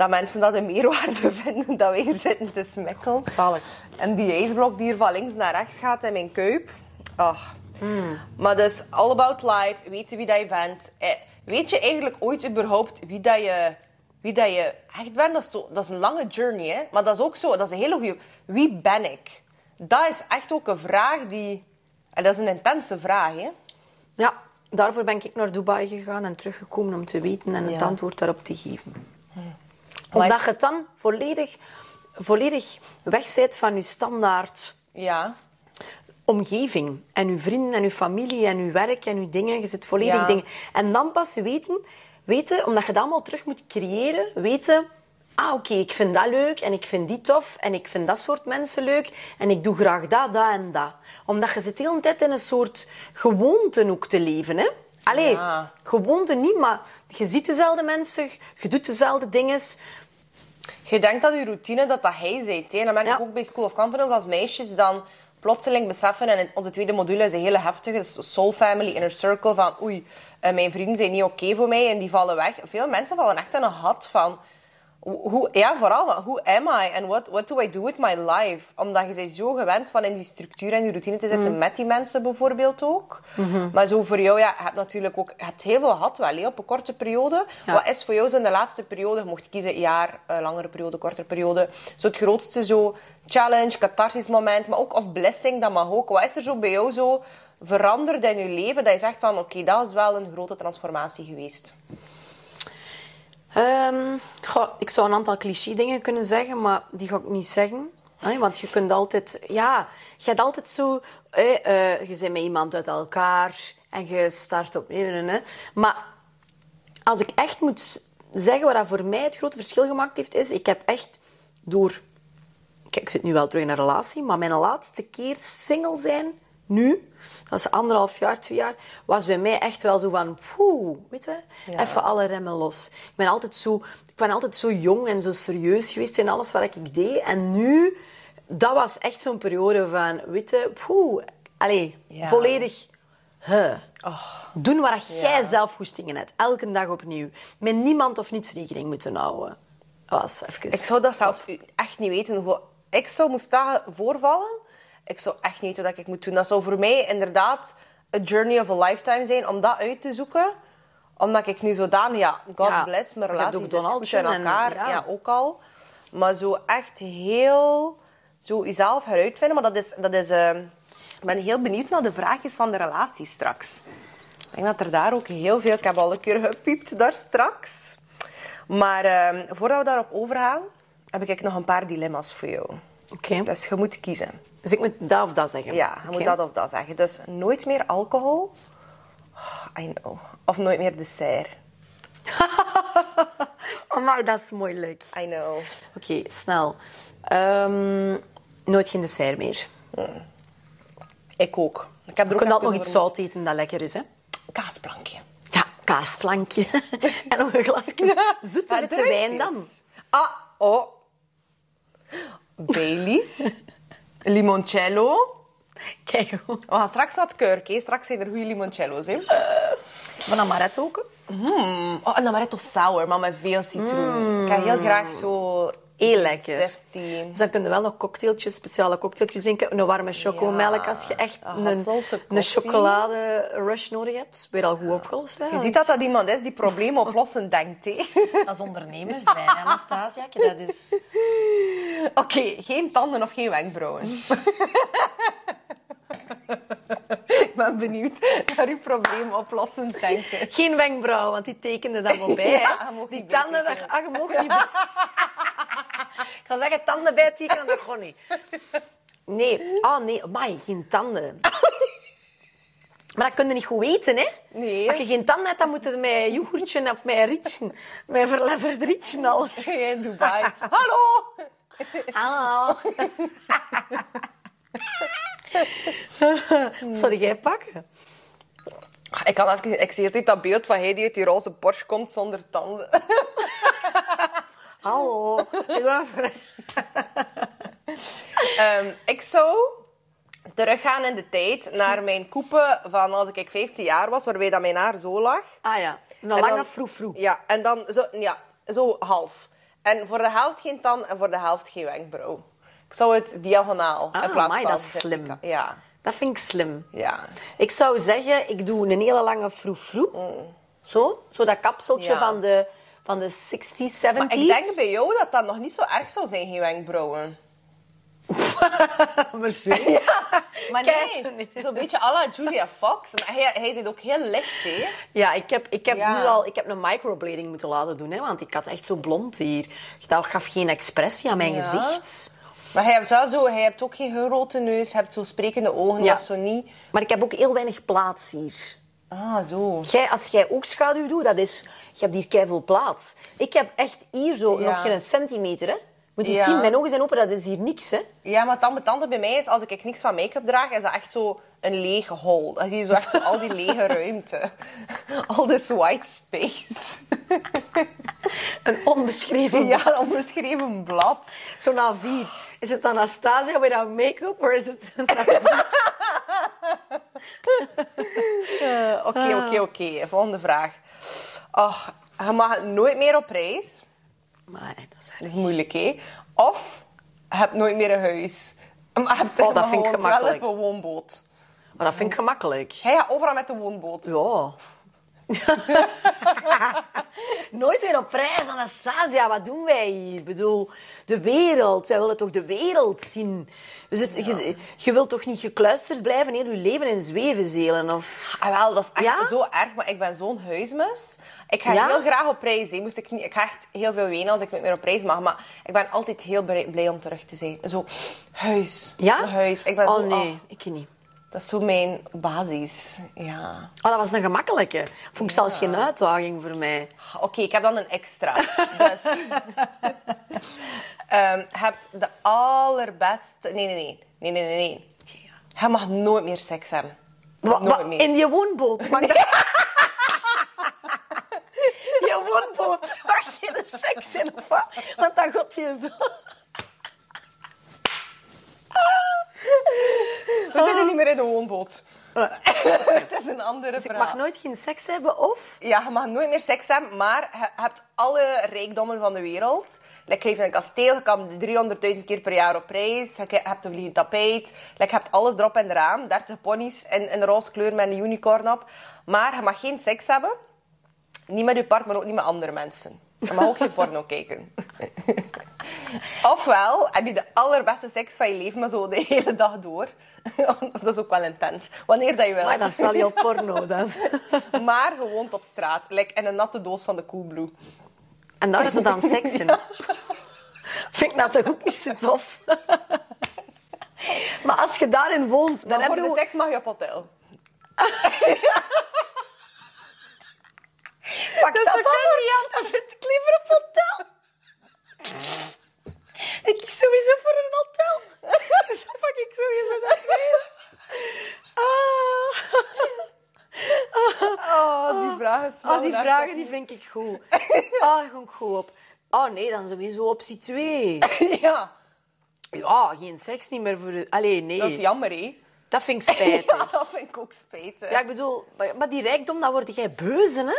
dat mensen dat een meerwaarde (laughs) vinden dat we hier zitten te smekkelen. Zalig. En die ijsblok die hier van links naar rechts gaat in mijn kuip. Ach. Mm. Maar dus, all about life. Weten wie dat je bent. Eh, weet je eigenlijk ooit überhaupt wie dat je, wie dat je echt bent? Dat is, dat is een lange journey, hè. Maar dat is ook zo. Dat is een hele goede... Wie ben ik? Dat is echt ook een vraag die... En dat is een intense vraag, hè. Ja, daarvoor ben ik naar Dubai gegaan en teruggekomen om te weten en het antwoord daarop te geven. Omdat je dan volledig, volledig weg bent van je standaard ja. omgeving. En je vrienden en je familie en je werk en je dingen. Je zit volledig dingen. En dan pas weten, weten, omdat je dat allemaal terug moet creëren, weten... Ah, oké, ik vind dat leuk en ik vind die tof en ik vind dat soort mensen leuk en ik doe graag dat, dat en dat. Omdat je zit de hele tijd in een soort gewoonte ook te leven, hè. Allee, ja. gewoonte niet, maar je ziet dezelfde mensen, je doet dezelfde dingen. Je denkt dat je routine, dat dat hij zei. En dan ben ik ook bij School of Confidence als meisjes dan plotseling beseffen, en onze tweede module is een hele heftige, dus Soul Family, Inner Circle, van oei, eh, mijn vrienden zijn niet oké voor mij en die vallen weg. Veel mensen vallen echt in een gat van, hoe, ja, vooral, hoe am I and what, what do I do with my life? Omdat je bent zo gewend van in die structuur en die routine te zitten met die mensen bijvoorbeeld ook. Maar zo voor jou, ja, je hebt natuurlijk ook je hebt heel veel gehad wel, hè, op een korte periode. Wat is voor jou zo in de laatste periode, je mocht kiezen, jaar, uh, langere periode, kortere periode, zo het grootste zo challenge, catharsis moment, maar ook of blessing, dat mag ook. Wat is er zo bij jou zo veranderd in je leven, dat je zegt van, oké, dat is wel een grote transformatie geweest? Goh, ik zou een aantal cliché dingen kunnen zeggen, maar die ga ik niet zeggen. Want je kunt altijd... Ja, je hebt altijd zo... Uh, je bent met iemand uit elkaar en je start opnieuw. Maar als ik echt moet zeggen wat dat voor mij het grote verschil gemaakt heeft, is... Ik heb echt door... Kijk, ik zit nu wel terug in een relatie, maar mijn laatste keer single zijn, nu dat is anderhalf jaar, twee jaar, was bij mij echt wel zo van, poeh, weet je, even alle remmen los. Ik ben altijd zo, ik ben altijd zo jong en zo serieus geweest in alles wat ik deed. En nu, dat was echt zo'n periode van, weet je, poeh, allez, volledig, huh. Oh. Doen waar jij zelf goestingen hebt, elke dag opnieuw. Met niemand of niets rekening moeten houden. Was even... Ik zou dat zelfs echt niet weten. Ik zou moest dat voorvallen ik zou echt niet weten wat ik moet doen. Dat zou voor mij inderdaad een journey of a lifetime zijn om dat uit te zoeken. Omdat ik nu zodanig, ja, God bless, mijn relatie zit goed in elkaar. En, ja. ook al. Maar zo echt heel... Zo jezelf heruitvinden. Maar dat is... Dat is uh, ik ben heel benieuwd naar de vraagjes van de relatie straks. Ik denk dat er daar ook heel veel... Ik heb al een keer gepiept daar straks. Maar uh, voordat we daarop overgaan, heb ik nog een paar dilemma's voor jou. Oké. Dus je moet kiezen. Dus ik moet dat of dat zeggen? Ja, je moet dat of dat zeggen. Dus nooit meer alcohol. Oh, I know. Of nooit meer dessert. (laughs) oh, maar dat is moeilijk. I know. Oké, snel. Um, nooit geen dessert meer. Hmm. Ik ook. Ik heb er ook altijd nog iets zout eten dat lekker is, hè? Kaasplankje. Ja, kaasplankje. (laughs) en nog een glasje (laughs) zoete witte wijn dan. Ah, oh. Baileys. Limoncello. Kijk We gaan straks naar het kurk. Straks zijn er goede limoncello's. Hè. Van amaretto ook. Mm. Oh, een amaretto sour, maar met veel citroen. Mm. Ik heb heel graag zo... Heel lekker. 16. Dus dan kun je wel nog cocktailtjes, speciale cocktailtjes drinken. Een warme chocomelk als je echt een, een chocolade rush nodig hebt. Weer al goed opgelost. Hè? Je ziet dat dat iemand is die problemen (laughs) oplossen denkt. Hè? Als ondernemer zijn, Anastasia. (laughs) Dat is... Oké, geen tanden of geen wenkbrauwen. (laughs) (laughs) Ik ben benieuwd naar uw probleem oplossen denken. Geen wenkbrauw, want die tekende dat wel bij. (laughs) Ja, die tanden, dat, ah, je mag niet (laughs) Ik ga zeggen, tanden bij tekenen, dat gewoon niet. Nee, oh, nee, maar geen tanden. Maar dat kun je niet goed weten, hè? Nee. Als je geen tanden hebt, dan moet je met yoghurtje of met ritje. Met verleverd ritje alles. in Dubai. Hallo! Hallo. Wat zou jij pakken? Ik, kan even, ik zie altijd dat beeld van hij die uit die roze Porsche komt zonder tanden. (laughs) Hallo. um, ik zou teruggaan in de tijd naar mijn koepen van als ik 15 jaar was, waarbij dat mijn haar zo lag. Ah ja, een lange froe Ja, en dan zo, ja, zo half. En voor de helft geen tand en voor de helft geen wenkbrauw. Ik zou het diagonaal ah, in plaats van... dat is slim. Ja. Dat vind ik slim. Ja. Ik zou zeggen, ik doe een hele lange froe mm. Zo, zo dat kapseltje van, de, van de 60s, 70s. Maar ik denk bij jou dat dat nog niet zo erg zou zijn, geen wenkbrauwen. (laughs) maar zo. maar nee, zo'n beetje à la Julia Fox. Maar hij, hij zit ook heel licht, hè? Ja, ik heb, ik heb nu al ik heb een microblading moeten laten doen, hè, want ik had echt zo blond hier. Dat gaf geen expressie aan mijn gezicht. Maar hij hebt wel zo, hij hebt ook geen grote neus, hij hebt zo sprekende ogen, ja. dat zo niet. Maar ik heb ook heel weinig plaats hier. Ah, zo. Jij, als jij ook schaduw doet, dat is, je hebt hier keiveel plaats. Ik heb echt hier zo nog geen centimeter, hè. Moet je zien, mijn ogen zijn open, dat is hier niks, hè. Ja, maar het tante bij mij is, als ik niks van make-up draag, is dat echt zo een lege hol. Dan zie je zo echt zo al die lege (laughs) ruimte. Al this white space. Een onbeschreven blad. Ja, een onbeschreven blad. Zo na vier. Is het Anastasia without make-up, of is het... (laughs) Oké, oké, oké. Volgende vraag. Och, je mag nooit meer op reis. Maar dat is Dat is moeilijk, hè? Of je hebt nooit meer een huis. Maar je hebt Oh, dat vind ik gemakkelijk. wel een woonboot. Maar dat vind ik gemakkelijk. Hij gaat overal met de woonboot. Ja. (laughs) Nooit weer op reis, Anastasia. Wat doen wij hier? Ik bedoel, de wereld. Wij willen toch de wereld zien? Dus het, je, je wilt toch niet gekluisterd blijven heel je leven in zwevenzelen? Of... Ah, wel, dat is echt Ja? zo erg, maar ik ben zo'n huismus. Ik ga Ja? heel graag op reis. Moest ik, niet, ik ga echt heel veel wenen als ik niet meer op reis mag. Maar ik ben altijd heel blij om terug te zijn. Zo, huis. Ja? Huis. Ik ben oh zo, nee, ah, ik niet. Dat is zo mijn basis. Ja. Oh, dat was een gemakkelijke. Vond ik zelfs geen uitdaging voor mij. Oké, ik heb dan een extra. Dus, (laughs) Ehm, hebt de allerbeste... Nee, nee, nee. Nee, nee, nee, nee. Je mag nooit meer seks hebben. Wa- nooit meer. in je woonboot. Mag dat... (laughs) je woonboot. Mag je de seks in of wat? Want dan gaat je zo... We zitten niet meer in een woonboot. (laughs) Het is een andere Dus ik vraag. mag nooit geen seks hebben of... Ja, je mag nooit meer seks hebben, maar je hebt alle rijkdommen van de wereld. Like, je heeft een kasteel, je kan 300.000 keer per jaar op reis. Je hebt een vliegend tapijt. Like, je hebt alles erop en eraan. 30 ponies in, in roze kleur met een unicorn op. Maar je mag geen seks hebben. Niet met je partner, maar ook niet met andere mensen. Je mag ook geen porno kijken. (laughs) Ofwel heb je de allerbeste seks van je leven, maar zo de hele dag door. (laughs) dat is ook wel intens. Wanneer dat je wil. Maar dat is wel heel porno dan. (laughs) Maar je woont op straat, like in een natte doos van de Coolblue. En daar heb je dan seks in. Vind ik dat toch ook niet zo tof? maar als je daarin woont, dan Maar heb voor je... de seks mag je op hotel. Pak Dat dat, is maar. Dan zit ik liever op hotel. ik kies sowieso voor een hotel. (laughs) Dus dan pak ik sowieso dat weer. Ah. Oh, die vragen is Oh, die vragen die vind ik goed. Ah, daar ga ik goed op. Oh nee, dan sowieso optie 2. (laughs) Ja, Ja, geen seks niet meer voor... Allee, nee. dat is jammer, hè? Dat vind ik (laughs) spijtig. Ja, dat vind ik ook spijtig. Ja, ik bedoel, maar, die rijkdom, dan word jij beuzen, hè?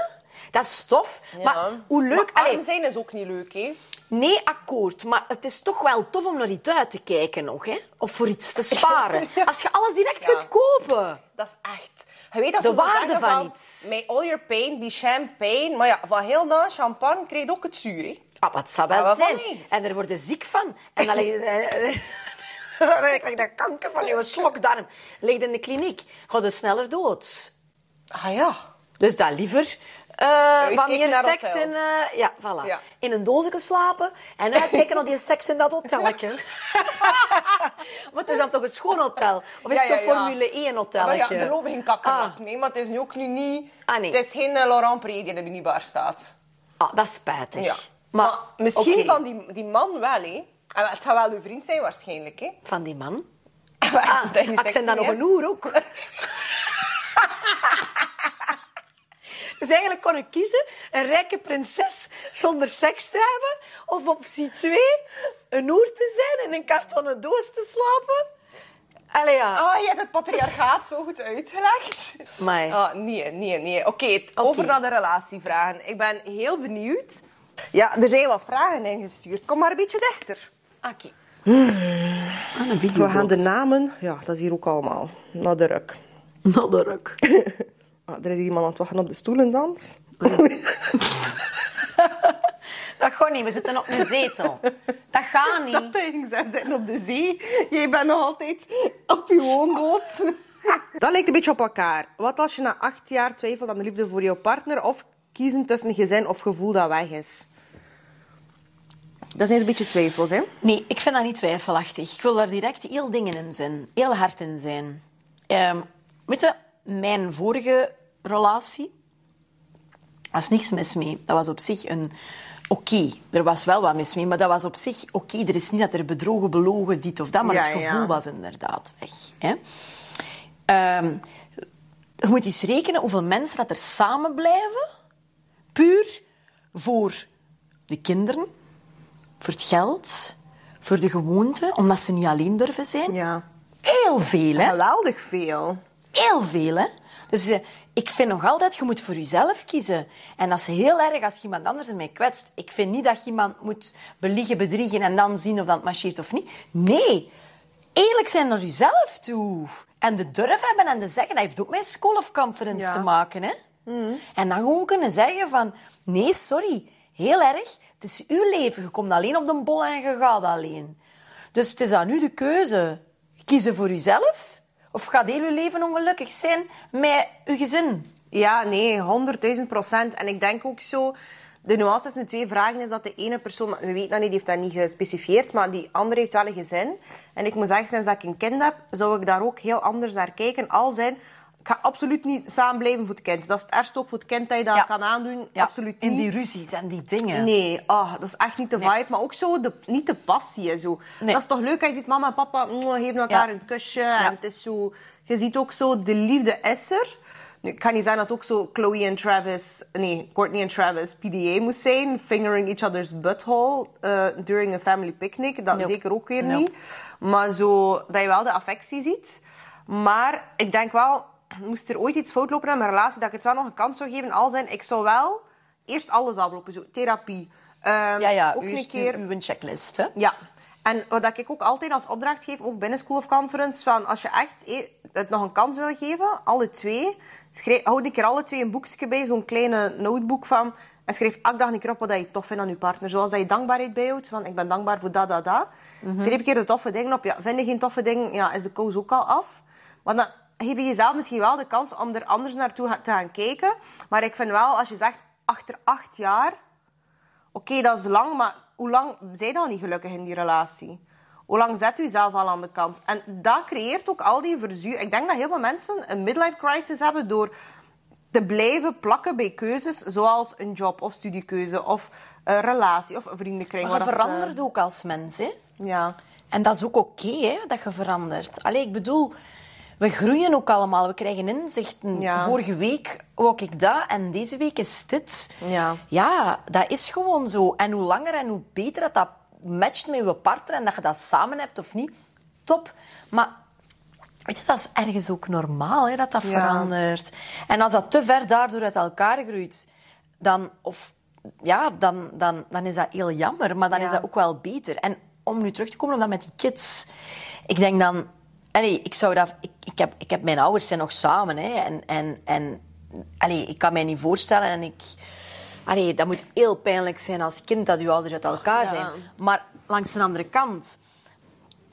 Dat is tof. Ja. Maar hoe leuk... Maar allee, zijn is ook niet leuk, hè? nee, akkoord. Maar het is toch wel tof om naar iets uit te kijken nog, hè? Of voor iets te sparen. (laughs) Als je alles direct Ja. kunt kopen. Dat is echt... Je weet dat De ze waarde zeggen van iets. May all your pain be champagne. Maar ja, van heel na champagne krijg je ook het zuur, hè? Ah, wat zou wel waarvan zijn. En er word je ziek van. En dan lig je... (laughs) (laughs) Dan krijg je dat kanker van je slokdarm. Lig je in de kliniek. Ga je sneller dood. Ah ja. Dus dat liever. Meer naar seks hotel. in... eh, ja, voilà. Ja. In een doosje slapen en uitkijken naar die seks in dat hotelletje. (laughs) maar het is dan toch een schoon hotel? Of is Ja, het zo'n ja. Formule 1 Maar hotelletje? ja, er lopen geen kakken Ah. Nee, maar het is nu ook nu niet... Ah, nee. Het is geen eh, Laurent Pré die in de minibar staat. Ah, dat is spijtig. Ja. Maar, Maar misschien van die, die man wel, hè? En Het gaat wel uw vriend zijn, waarschijnlijk, hè? Van die man? (laughs) Ah, Ah, ik zijn dan nog een oer ook. (laughs) Dus eigenlijk kon ik kiezen een rijke prinses zonder seks te hebben. Of optie 2, een oer te zijn in een kartonnen doos te slapen. Allee ja. Ah, je hebt het patriarchaat zo goed uitgelegd. Maar Ah, nee, nee, nee. Oké, over naar de relatievragen. Ik ben heel benieuwd. Ja, er zijn wat vragen ingestuurd. Kom maar een beetje dichter. oké. Een video. We gaan de namen... Ja, dat is hier ook allemaal. Naar de ruk. Nou, de ruk. (laughs) Ah, er is hier iemand aan het wachten op de stoelendans. (laughs) Dat gaat niet, we zitten op een zetel. Dat gaat niet. Dat ding, zij zitten op de zee. Jij bent nog altijd op je woonboot. (laughs) Dat lijkt een beetje op elkaar. Wat als je na acht jaar twijfelt aan de liefde voor jouw partner... of kiezen tussen gezin of gevoel dat weg is? Dat zijn een beetje twijfels, hè? Nee, ik vind dat niet twijfelachtig. Ik wil daar direct heel dingen in zijn. Heel hard in zijn. Ehm weet je, mijn vorige relatie was niks mis mee. Dat was op zich een... Oké, er was wel wat mis mee, maar dat was op zich oké. Er is niet dat er bedrogen, belogen, dit of dat, maar Ja, het ja. gevoel was inderdaad weg. Hè? Ehm, je moet eens rekenen hoeveel mensen dat er samen blijven, puur voor de kinderen, voor het geld, voor de gewoonte, omdat ze niet alleen durven zijn. Ja. Heel veel, hè? Geweldig veel. heel veel, hè. Dus eh, ik vind nog altijd, je moet voor jezelf kiezen. En dat is heel erg als je iemand anders ermee kwetst. Ik vind niet dat je iemand moet beliegen, bedriegen en dan zien of dat marcheert of niet. Nee, eerlijk zijn naar jezelf toe. En de durf hebben en de zeggen, dat heeft ook met School of Conference Ja. te maken, hè. En dan gewoon kunnen zeggen van, nee, sorry, heel erg, het is uw leven. Je komt alleen op de bol en je gaat alleen. Dus het is aan u de keuze. Kiezen voor uzelf of gaat heel uw leven ongelukkig zijn met uw gezin? Ja, nee, honderdduizend procent. En ik denk ook zo... De nuance tussen de twee vragen is dat de ene persoon... We weten dat niet, die heeft dat niet gespecifieerd, maar die andere heeft wel een gezin. En ik moet zeggen, sinds dat ik een kind heb, zou ik daar ook heel anders naar kijken. Al zijn... Ik ga absoluut niet samen blijven voor het kind. Dat is het ergste ook voor het kind dat je dat Ja. kan aandoen. Ja, Absoluut In niet. die ruzies en die dingen. Nee, ah, dat is echt niet de vibe. Maar ook zo de, niet de passie en zo. Nee. Dat is toch leuk als je ziet mama en papa mm, geven elkaar Ja. een kusje. En het is zo... Je ziet ook zo, de liefde is er. Nu, ik kan niet zeggen dat ook zo Chloe en Travis... Nee, Courtney en Travis PDA moest zijn. Fingering each other's butthole eh, during a family picnic. Dat Nope. zeker ook weer Nope. niet. Maar zo, dat je wel de affectie ziet. Maar ik denk wel... Moest er ooit iets fout lopen in mijn relatie, dat ik het wel nog een kans zou geven. Al zijn, ik zou wel eerst alles aflopen. Zo, therapie. Ehm, Ja, ja, ook een keer... uw, uw checklist, hè? Ja. En wat ik ook altijd als opdracht geef, ook binnen School of Conference, van als je echt eh, het nog een kans wil geven, alle twee, schrijf, houd een keer alle twee een boekje bij, zo'n kleine notebook van, en schrijf elke dag een keer op wat je tof vindt aan je partner. Zoals dat je dankbaarheid bijhoudt, van ik ben dankbaar voor dat, dat, dat. Schrijf een keer de toffe dingen op. Ja, vind je geen toffe dingen, ja, is de kous ook al af. Dan geef je jezelf misschien wel de kans om er anders naartoe te gaan kijken. Maar ik vind wel, als je zegt, achter acht jaar, Oké, dat is lang, maar hoe lang zijn je dan niet gelukkig in die relatie? Hoe lang zet u zelf al aan de kant? En dat creëert ook al die verzuur. Ik denk dat heel veel mensen een midlife crisis hebben door te blijven plakken bij keuzes zoals een job of studiekeuze of een relatie of een vriendenkring. Maar je ze- verandert ook als mens, hè? Ja. En dat is ook oké, hè, dat je verandert. Allee, ik bedoel, we groeien ook allemaal. We krijgen inzichten. Ja. Vorige week wou ik dat en deze week is dit. Ja. Ja, dat is gewoon zo. En hoe langer en hoe beter dat, dat matcht met je partner en dat je dat samen hebt of niet, top. Maar weet je, dat is ergens ook normaal, hè, dat dat Ja. verandert. En als dat te ver daardoor uit elkaar groeit, dan... Of, ja, dan, dan, dan is dat heel jammer, maar dan Ja. is dat ook wel beter. En om nu terug te komen op dat met die kids. Ik denk dan... Allee, ik, zou dat, ik, ik, heb, ik heb mijn ouders zijn nog samen. Hè, en en, en allee, ik kan mij niet voorstellen. En ik, allee, dat moet heel pijnlijk zijn als kind dat uw ouders uit elkaar Ja. zijn. Maar langs de andere kant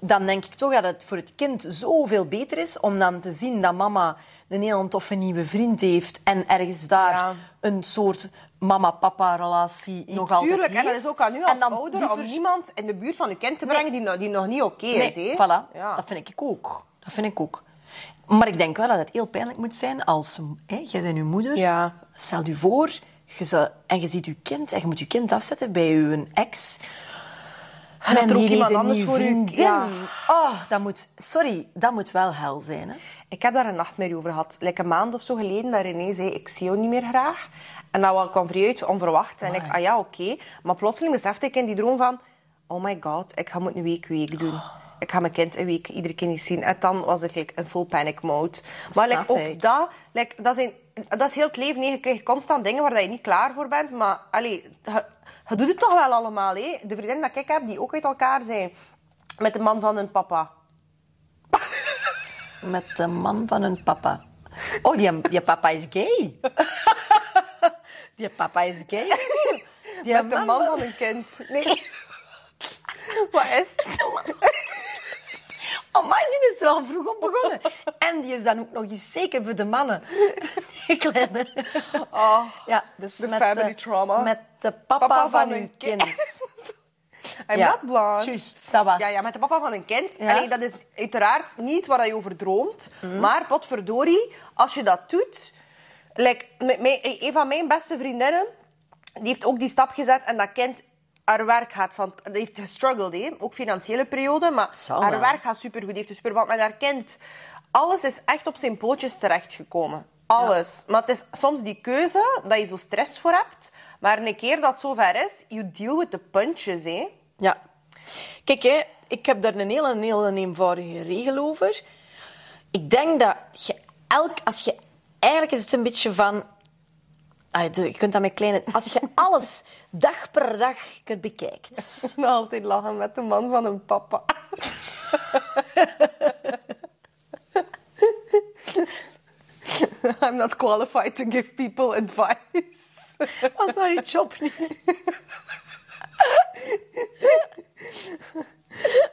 dan denk ik toch dat het voor het kind zoveel beter is om dan te zien dat mama een heel toffe nieuwe vriend heeft en ergens daar Ja. een soort mama-papa-relatie nog altijd Tuurlijk, en dat is ook aan u als En ouder liever- om niemand in de buurt van uw kind te Nee. brengen die, nog- die nog niet oké Nee, is. hè? voilà. Ja. Dat vind ik ook. Dat vind ik ook. Maar ik denk wel dat het heel pijnlijk moet zijn als hè, jij bent uw moeder. Ja. Stel je voor je zou- en je ziet je kind en je moet je kind afzetten bij je ex. En ook die iemand anders voor u- vriendin. ja. Oh, dat moet... Sorry, dat moet wel hel zijn, hè? Ik heb daar een nachtmerrie over gehad. Like een maand of zo geleden, dat René zei, ik zie jou niet meer graag. En dat kwam vrij uit, onverwacht. En ik, ah ja, oké. Maar plotseling besefte ik in die droom van... Oh my god, ik ga het een week week doen. Ik ga mijn kind een week iedere keer niet zien. En dan was ik like, in full panic mode. Maar like, ook dat, like, dat, zijn, dat is heel het leven. Nee, je krijgt constant dingen waar je niet klaar voor bent. Maar allee, je, je doet het toch wel allemaal. Hè? De vriendin dat ik heb, die ook uit elkaar zijn. Met de man van hun papa. Met de man van een papa. Oh, die, die papa is gay. (laughs) Die papa is gay. (laughs) Die Met de man van hun kind. Nee. (laughs) Wat is het? (laughs) Oh, maar die is er al vroeg op begonnen. En die is dan ook nog eens zeker voor de mannen. Die kleine. Oh, Ja, dus De met, family de, trauma. met de papa, Papa van, een kind. I'm ja, not blonde. juist, dat was Ja, ja, met de papa van een kind. Ja. Allee, dat is uiteraard niet waar je over droomt. Mhm. Maar potverdorie, als je dat doet... Like, mijn- een van mijn beste vriendinnen, die heeft ook die stap gezet en dat kind haar werk gaat van... Die heeft gestruggeld, hè. ook financiële periode, maar haar werk gaat supergoed. Die heeft dus verband met haar kind. Alles is echt op zijn pootjes terechtgekomen. Alles. Maar het is soms die keuze dat je zo stress voor hebt. Maar een keer dat het zover is, you deal with the punches, hè. Ja. Kijk, hè, ik heb daar een hele, een hele eenvoudige regel over. Ik denk dat je elk, als je, eigenlijk is het een beetje van, je kunt dat met kleine, als je alles dag per dag kunt bekijkt. (laughs) Altijd lachen met de man van een papa. (laughs) I'm not qualified to give people advice. (laughs) Was dat je job niet?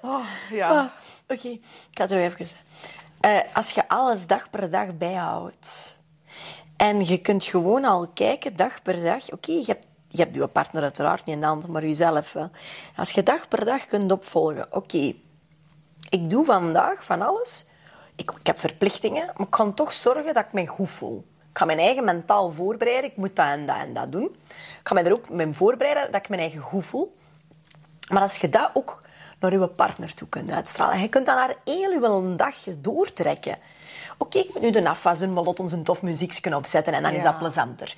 Oh, ja. Ah, Oké, ik ga het er even uh, Als je alles dag per dag bijhoudt en je kunt gewoon al kijken dag per dag. Oké, je, hebt, je hebt je partner uiteraard niet in de hand, maar jezelf wel. Als je dag per dag kunt opvolgen. Oké, ik doe vandaag van alles. Ik, ik heb verplichtingen, maar ik kan toch zorgen dat ik me goed voel. Ik ga mijn eigen mentaal voorbereiden. Ik moet dat en dat en dat doen. Ik ga mij er ook mee voorbereiden dat ik mijn eigen goed voel. Maar als je dat ook naar je partner toe kunt uitstralen. Je kunt dat naar heel je dag doortrekken. Oké, ik moet nu de afwas maar laat ons een tof muziekje opzetten en dan is dat plezanter.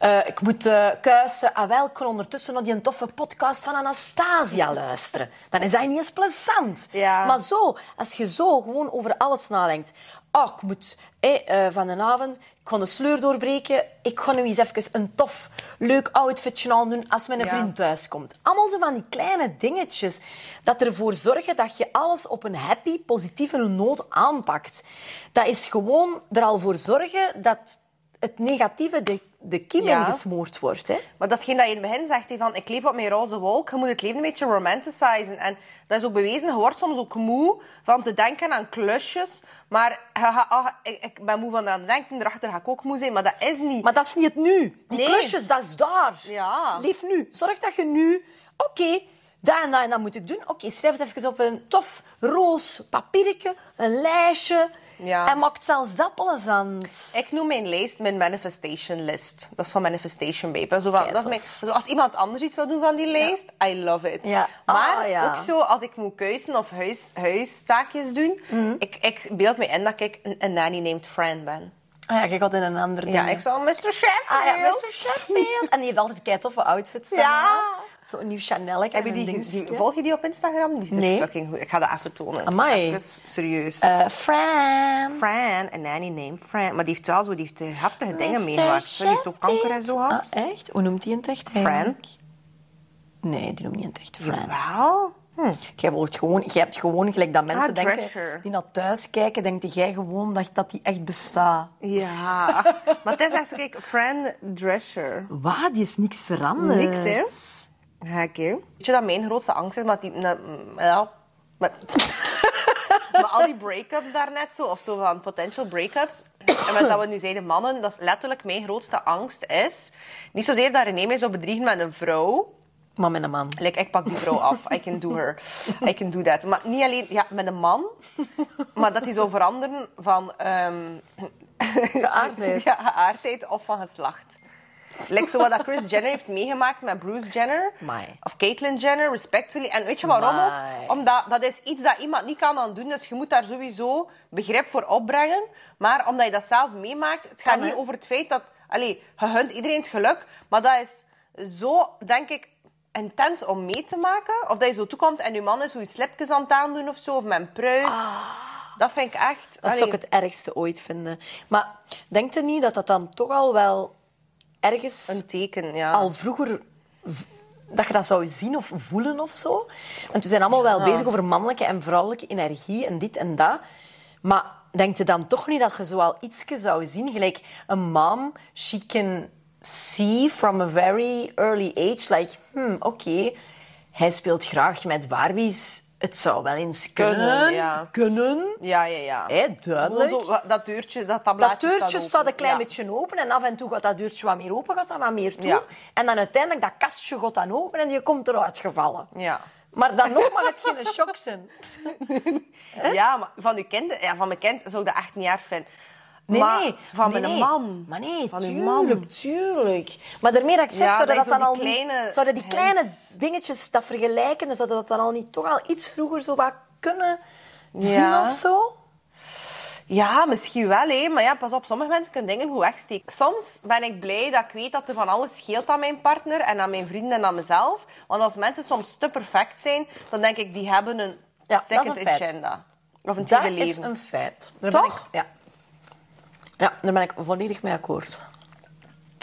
Uh, ik moet uh, kuisen. Ah, wel, ik kan ondertussen nog die een toffe podcast van Anastasia luisteren. Dan is dat niet eens plezant. Ja. Maar zo, als je zo gewoon over alles nadenkt. Oh, ik moet eh, van de avond, ik ga de sleur doorbreken. Ik ga nu eens even een tof, leuk outfitje aan doen als mijn vriend thuis komt. Allemaal zo van die kleine dingetjes dat ervoor zorgen dat je alles op een happy, positieve noot aanpakt. Dat is gewoon er al voor zorgen dat het negatieve de, de kiem ja. ingesmoord wordt. Hè? Maar dat is geen dat je in het begin zegt, van ik leef op mijn roze wolk. Je moet het leven een beetje romanticizen. En dat is ook bewezen. Je wordt soms ook moe van te denken aan klusjes. Maar oh, ik, ik, ben moe van aan het denken. Erachter ga ik ook moe zijn. Maar dat is niet... Maar dat is niet het nu. Die Nee. klusjes, dat is daar. Ja. Leef nu. Zorg dat je nu... Oké, dat en dat en dat moet ik doen. Oké, schrijf het even op een tof roos papiertje, een lijstje. Ja. En maak zelfs dat plezant. Ik noem mijn lijst mijn manifestation list. Dat is van Manifestation Babe. Zo van, dat is mijn, zo als iemand anders iets wil doen van die lijst, I love it. Ja. Maar Ah, ja. ook zo, als ik moet kuisen of huis, huistaakjes doen, Mhm. ik, ik beeld me in dat ik een, een nanny named Fran ben. Ah ja, je gaat in een ander ding. Ja, ik zal Mr. Sheffield. Ah ja, Mr. Sheffield. En die heeft altijd kei toffe outfits. Ja. Zo'n nieuw Chanel. Heb je die, gezien? volg je die op Instagram? Die is Nee. fucking goed. Ik ga dat even tonen. Amai. Is serieus. Eh, Fran. Fran, een nanny named Fran. Maar die heeft wel zo, die heeft heftige dingen meegemaakt. Die heeft ook kanker en zo gehad. Ah, echt? Hoe noemt hij in het echt eigenlijk? Nee, die noemt niet in het echt Fran. Wel? Hm. Jij, wordt gewoon, jij hebt gewoon, gelijk dat mensen Ah, denken, die naar thuis kijken, denken jij gewoon dat, dat die echt bestaat. Ja. (laughs) maar het is echt zo, kijk, Fran Drescher. Wat? Die is niks veranderd. Niks, hè? Hè? Weet je dat mijn grootste angst is? Maar die... na- ja. Maar, (laughs) maar al die break-ups daarnet zo, of zo van potential break-ups. En met dat we nu zeiden mannen, dat is letterlijk mijn grootste angst is... Niet zozeer dat René mij zou bedriegen met een vrouw... Maar met een man. Like, ik pak die vrouw af. I can do her. I can do that. Maar niet alleen ja, met een man, maar dat hij zou veranderen van ehm, Geaardheid. (laughs) ja, geaardheid of van geslacht. Like zo wat Chris Jenner heeft meegemaakt met Bruce Jenner. Of Caitlyn Jenner, respectfully. En weet je waarom ook? Omdat dat is iets dat iemand niet kan aan doen. Dus je moet daar sowieso begrip voor opbrengen. Maar omdat je dat zelf meemaakt, het gaat Kan, niet over het feit dat... Allee, je gunt iedereen het geluk. Maar dat is zo, denk ik, intens om mee te maken. Of dat je zo toekomt en je man is hoe je slipjes aan het aandoen of zo. Of met een pruik. Dat vind ik echt... Dat zou ik het ergste ooit vinden. Maar denkt u niet dat dat dan toch al wel ergens Een teken, ja. al vroeger dat je dat zou zien of voelen of zo? Want we zijn allemaal wel bezig over mannelijke en vrouwelijke energie en dit en dat. Maar denkt je dan toch niet dat je zo al iets zou zien? Gelijk een mom, can see from a very early age, like, hmm, oké, hij speelt graag met Barbies. Het zou wel eens kunnen. Kunnen, ja. Kunnen. Ja, ja, ja. Duidelijk. Zo, dat deurtje, dat Dat tablaatje deurtje staat een klein beetje open en af en toe gaat dat deurtje wat meer open, gaat dat wat meer toe. Ja. En dan uiteindelijk, dat kastje gaat dan open en je komt eruit gevallen. Ja. Maar dan nog mag het geen shock zijn. (laughs) Ja, maar van, uw kind, ja, van mijn kind ik dat echt niet erg vinden. Nee, maar nee. Van nee, mijn nee. man. Maar nee, van tuurlijk, tuurlijk. Maar daarmee dat ik zeg, Ja, zouden dat dat, dan al die niet- kleine zouden die kleine dingetjes dat vergelijken, zouden dat dan al niet toch al iets vroeger zo wat kunnen zien of zo? Ja, misschien wel, hè. maar ja, pas op, sommige mensen kunnen dingen goed wegsteken. Soms ben ik blij dat ik weet dat er van alles scheelt aan mijn partner en aan mijn vrienden en aan mezelf. Want als mensen soms te perfect zijn, dan denk ik, die hebben een Ja, dat is second feit. agenda. Of een Dat tweede is leven. een feit. Daar Toch? Ik, ja. Ja, daar ben ik volledig mee akkoord.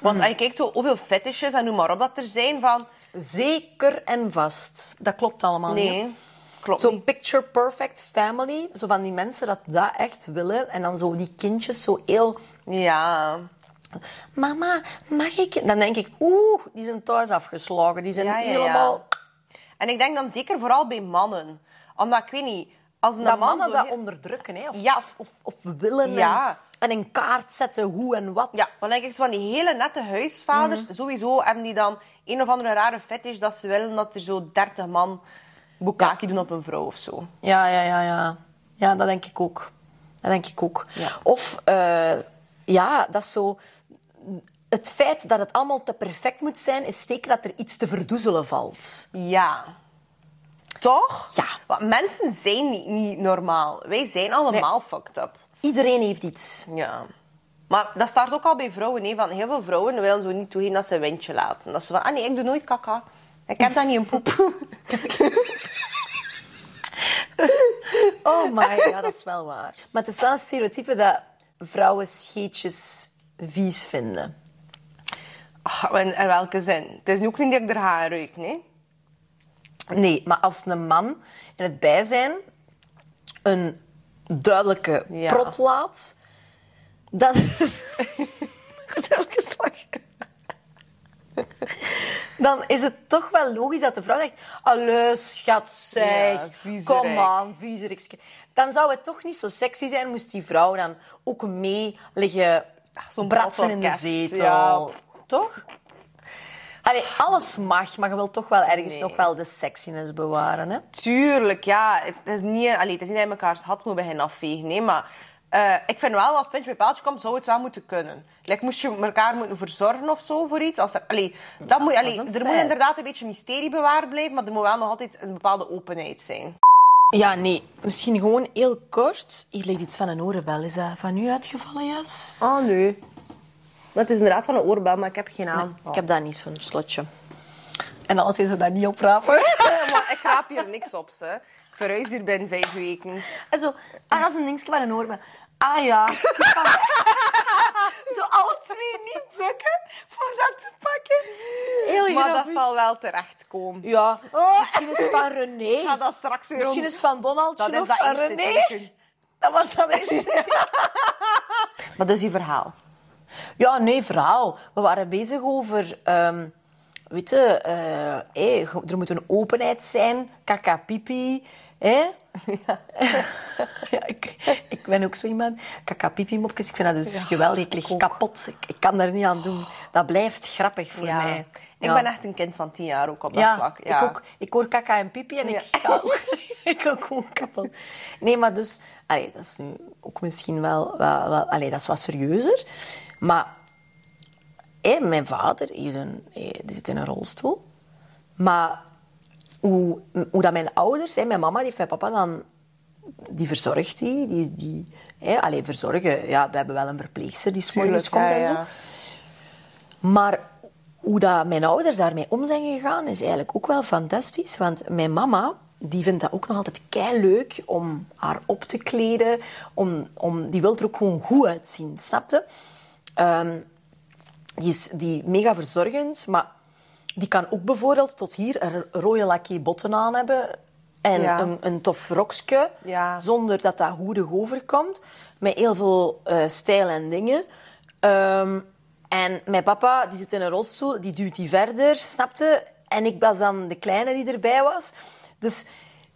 Want als je kijkt zo hoeveel fetishes en noem maar op dat er zijn van... Zeker en vast. Dat klopt allemaal niet. Nee, klopt Zo niet. picture perfect family. Zo van die mensen dat dat echt willen. En dan zo die kindjes zo heel... Ja. Mama, mag ik... Dan denk ik, oeh, die zijn thuis afgeslagen. Die zijn Ja, ja, ja. helemaal... En ik denk dan zeker vooral bij mannen. Omdat, ik weet niet, als een Dat man mannen zo... dat onderdrukken, hè. Of, Ja. of, of, of willen. Ja. En, en in kaart zetten hoe en wat. Ja, dan denk ik van die hele nette huisvaders. Mhm. Sowieso hebben die dan een of andere rare fetish dat ze willen dat er zo 30 man bukkake doen op een vrouw of zo. Ja, ja, ja, ja. Ja, dat denk ik ook. Dat denk ik ook. Ja. Of, eh, ja, dat is zo... Het feit dat het allemaal te perfect moet zijn, is zeker dat er iets te verdoezelen valt. Ja. Toch? Ja. Want mensen zijn niet, niet normaal. Wij zijn allemaal fucked up. Iedereen heeft iets. Ja. Maar dat start ook al bij vrouwen. Hè, van heel veel vrouwen willen zo niet toegeven dat ze een windje laten. Dat ze van, ah nee, ik doe nooit kaka. Ik heb dat niet in poep. (laughs) Oh my, ja, dat is wel waar. Maar het is wel een stereotype dat vrouwen scheetjes vies vinden. Ah, in, in welke zin? Het is nu ook niet dat ik er ga ruiken, hè? Nee, maar als een man in het bijzijn een duidelijke Ja. dan... (laughs) Elke slag. Dan is het toch wel logisch dat de vrouw zegt... Allee, schat, zeg. Ja, viezerik. kom aan, viezerikske. Dan zou het toch niet zo sexy zijn moest die vrouw dan ook mee liggen zo'n bratsen in de zetel. ja. Toch? Allee, alles mag, maar je wilt toch wel ergens Nee. nog wel de sexiness bewaren, hè? Tuurlijk, ja. Het is niet, allee, het is niet dat je mekaars had moet beginnen afvegen, nee, maar... eh, ik vind wel, als het puntje bij paaltje komt, zou het wel moeten kunnen. Like, moest je elkaar moeten verzorgen of zo voor iets? Als er, allee, dat moet, allee, er moet inderdaad een beetje mysterie bewaard blijven, maar er moet wel nog altijd een bepaalde openheid zijn. Ja, nee. Misschien gewoon heel kort. Hier ligt iets van een oorbel. Is dat van u uitgevallen, juist? Oh, nee. Maar het is inderdaad van een oorbel, maar ik heb geen aan. Ik heb daar niet zo'n slotje. En alles is er daar niet oprapen. (laughs) maar ik raap hier niks op, ze. Ik verhuis hier binnen vijf weken. En zo, ah, dat is een dingetje van een oorbel. Ah ja. Zo, (laughs) alle twee niet bukken voor dat te pakken. Heel Maar dat zal wel terechtkomen. Ja, misschien is het van René. Ik ga dat straks weer Misschien is het van Donald Dat is dat van eerste René. Dat was (laughs) dat eerste. Wat is die verhaal? Ja, nee, verhaal. We waren bezig over... ehm weet je, eh, hé, er moet een openheid zijn. Kaka pipi. Hè? (laughs) Ja. ik, ik ben ook zo iemand. Kaka pipi mopjes. Ik vind dat dus geweldig. Ik lig kapot. Ik, ik kan daar niet aan doen. Dat blijft grappig voor Ja. mij. Ik ben echt een kind van tien jaar ook op dat Ja, vlak. ik ook. Ik hoor kaka en pipi en ik ga ook, (laughs) ik ga ook gewoon kapot. Nee, maar dus... Allee, dat is nu ook misschien wel... wel, wel allee, dat is wat serieuzer. Maar... hé, mijn vader heeft een, hé, die zit in een rolstoel. Maar hoe, hoe dat mijn ouders... Hé, mijn mama die heeft mijn papa dan... Die verzorgt die. die, die hé, allee, verzorgen... Ja, we hebben wel een verpleegster die s'morgens komt ja, en zo. ja. Maar hoe dat mijn ouders daarmee om zijn gegaan, is eigenlijk ook wel fantastisch. Want mijn mama, die vindt dat ook nog altijd kei leuk om haar op te kleden. Om, om, die wil er ook gewoon goed uitzien, snapte? Ehm die is die mega verzorgend, maar die kan ook bijvoorbeeld tot hier een rode lackie botten aan hebben. En Ja. een, een tof rokje, Ja. zonder dat dat hoedig overkomt. Met heel veel eh, stijl en dingen. Ehm, en mijn papa, die zit in een rolstoel, die duwt die verder, snapte? En ik was dan de kleine die erbij was. Dus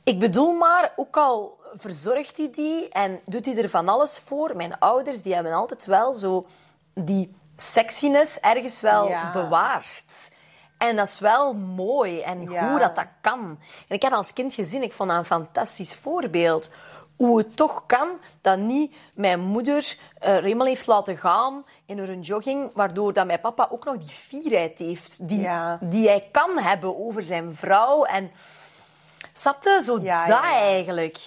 ik bedoel maar, ook al verzorgt hij die en doet hij er van alles voor. Mijn ouders, die hebben altijd wel zo die sexiness ergens wel Ja. bewaard. En dat is wel mooi en Ja. hoe dat dat kan. En ik had als kind gezien, ik vond dat een fantastisch voorbeeld. Hoe het toch kan dat niet mijn moeder Remel heeft laten gaan in haar jogging, waardoor dat mijn papa ook nog die fierheid heeft die, Ja. die hij kan hebben over zijn vrouw. En snapte? Zo dat eigenlijk.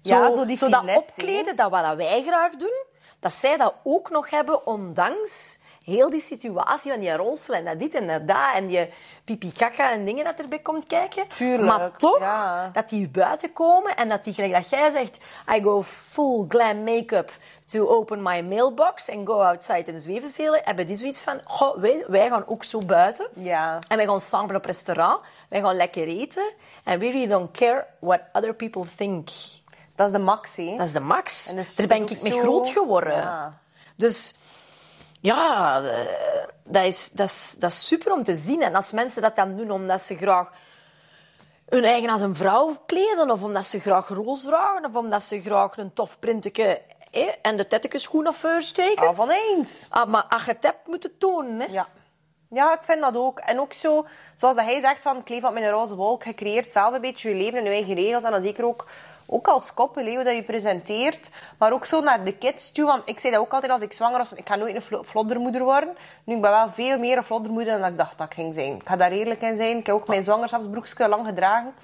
Ja, zo die dat finesse, opkleden, dat wat wij graag doen, dat zij dat ook nog hebben, ondanks heel die situatie van die rolstoel en dat dit en dat, dat en die pipi kaka en dingen dat erbij komt kijken. Tuurlijk, Maar toch, ja. dat die buiten komen en dat die, gelijk dat jij zegt, I go full glam make-up to open my mailbox and go outside en zwevenzelen, hebben die zoiets van, goh, wij, wij gaan ook zo buiten. Ja. En wij gaan samen op restaurant, wij gaan lekker eten en we really don't care what other people think. Dat is de max, hè. Dat is de max. Dus Daar ben ik mee zo- groot geworden. Ja. Dus ja, eh, dat is, dat, is, dat is super om te zien. En als mensen dat dan doen omdat ze graag hun eigen als een vrouw kleden, of omdat ze graag roos dragen, of omdat ze graag een tof printje eh, en de tettekes schoen of steken. Al van eens. Ah, maar als je het hebt, moet het tonen. Hè? Ja. Ja, ik vind dat ook. En ook zo, zoals dat hij zegt, van ik leef op mijn roze wolk. Je creëert zelf een beetje je leven en je eigen regels. En dan zeker ook, ook als koppel, hè, hoe dat je presenteert. Maar ook zo naar de kids toe. Want ik zei dat ook altijd als ik zwanger was. Ik ga nooit een vlo- vloddermoeder worden. Nu, ik ben wel veel meer een vloddermoeder dan ik dacht dat ik ging zijn. Ik ga daar eerlijk in zijn. Ik heb ook mijn zwangerschapsbroekje lang gedragen.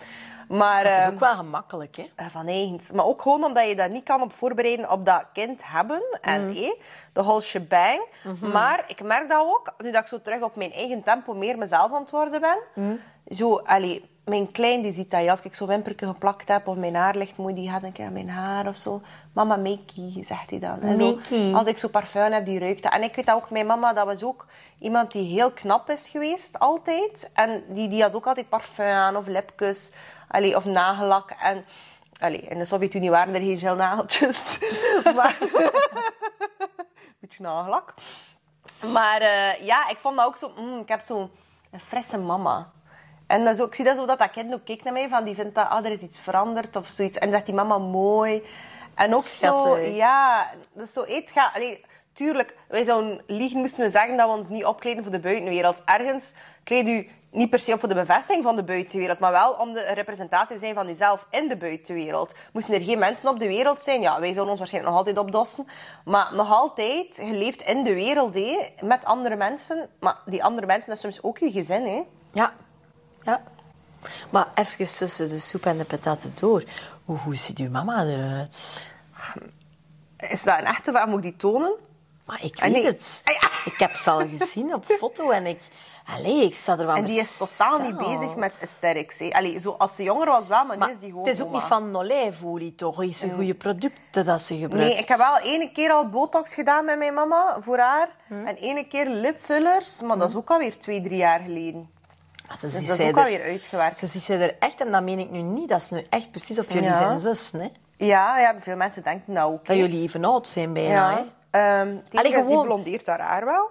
Maar, Het is ehm, ook wel gemakkelijk, hè? eh, Van eigens. Maar ook gewoon omdat je dat niet kan op voorbereiden op dat kind hebben. En Mhm. eh, de whole shebang. Maar ik merk dat ook, nu dat ik zo terug op mijn eigen tempo meer mezelf aan het worden ben. Mhm. Zo, allee, mijn klein die ziet dat. Als ik zo wimperken geplakt heb of mijn haar ligt mooi, die gaat een keer aan mijn haar of zo. Mama, Makey, zegt hij dan. En zo, Makey. als ik zo parfum heb, die ruikt dat. En ik weet dat ook, mijn mama, dat was ook iemand die heel knap is geweest, altijd. En die, die had ook altijd parfum aan of lipjes. Allee, of nagellak. En allee, in de Sovjet-Unie waren er geen gelnageltjes. (laughs) maar... (laughs) Beetje nagellak. Maar eh, ja, ik vond dat ook zo... mm, ik heb zo'n frisse mama. En ook, ik zie dat zo dat dat kind ook kijkt naar mij. Van, die vindt dat, ah, er is iets veranderd of zoiets. En zegt die mama mooi. En ook zo... Schattig. Ja, dat is zo... Eet, ga, allee, tuurlijk, wij zouden liegen moesten we zeggen dat we ons niet opkleden voor de buitenwereld. Ergens kleed u niet per se op voor de bevestiging van de buitenwereld, maar wel om de representatie te zijn van uzelf in de buitenwereld. Moesten er geen mensen op de wereld zijn, ja, wij zouden ons waarschijnlijk nog altijd opdossen. Maar nog altijd, je leeft in de wereld, hé, met andere mensen. Maar die andere mensen, dat is soms ook je gezin, hè. Ja. Ja. Maar even tussen de soep en de pataten door. Hoe, hoe ziet uw mama eruit? Is dat een echte vraag? Moet ik die tonen? Maar ik Ah, weet het. Ik heb ze al gezien op foto en ik... Allee, ik sta er wel En die is totaal niet bezig met aesthetics. Hè. Allee, zo, als ze jonger was wel, maar, Maar nu is die gewoon het is ook oma. niet van olijfolie, toch? Het is goede producten dat ze gebruikt. Nee, ik heb wel ene keer al botox gedaan met mijn mama voor haar. Hm. En ene keer lipfillers, maar dat is ook alweer twee, drie jaar geleden. Maar ze Dus dat is ook er- alweer uitgewerkt. Ze ziet zij er echt, en dat meen ik nu niet, dat is nu echt precies of jullie Ja. zijn zussen, hè? Ja, ja, veel mensen denken dat ook. Dat jullie even oud zijn bijna, hè? Ehm het Allee, die blondeert haar haar wel.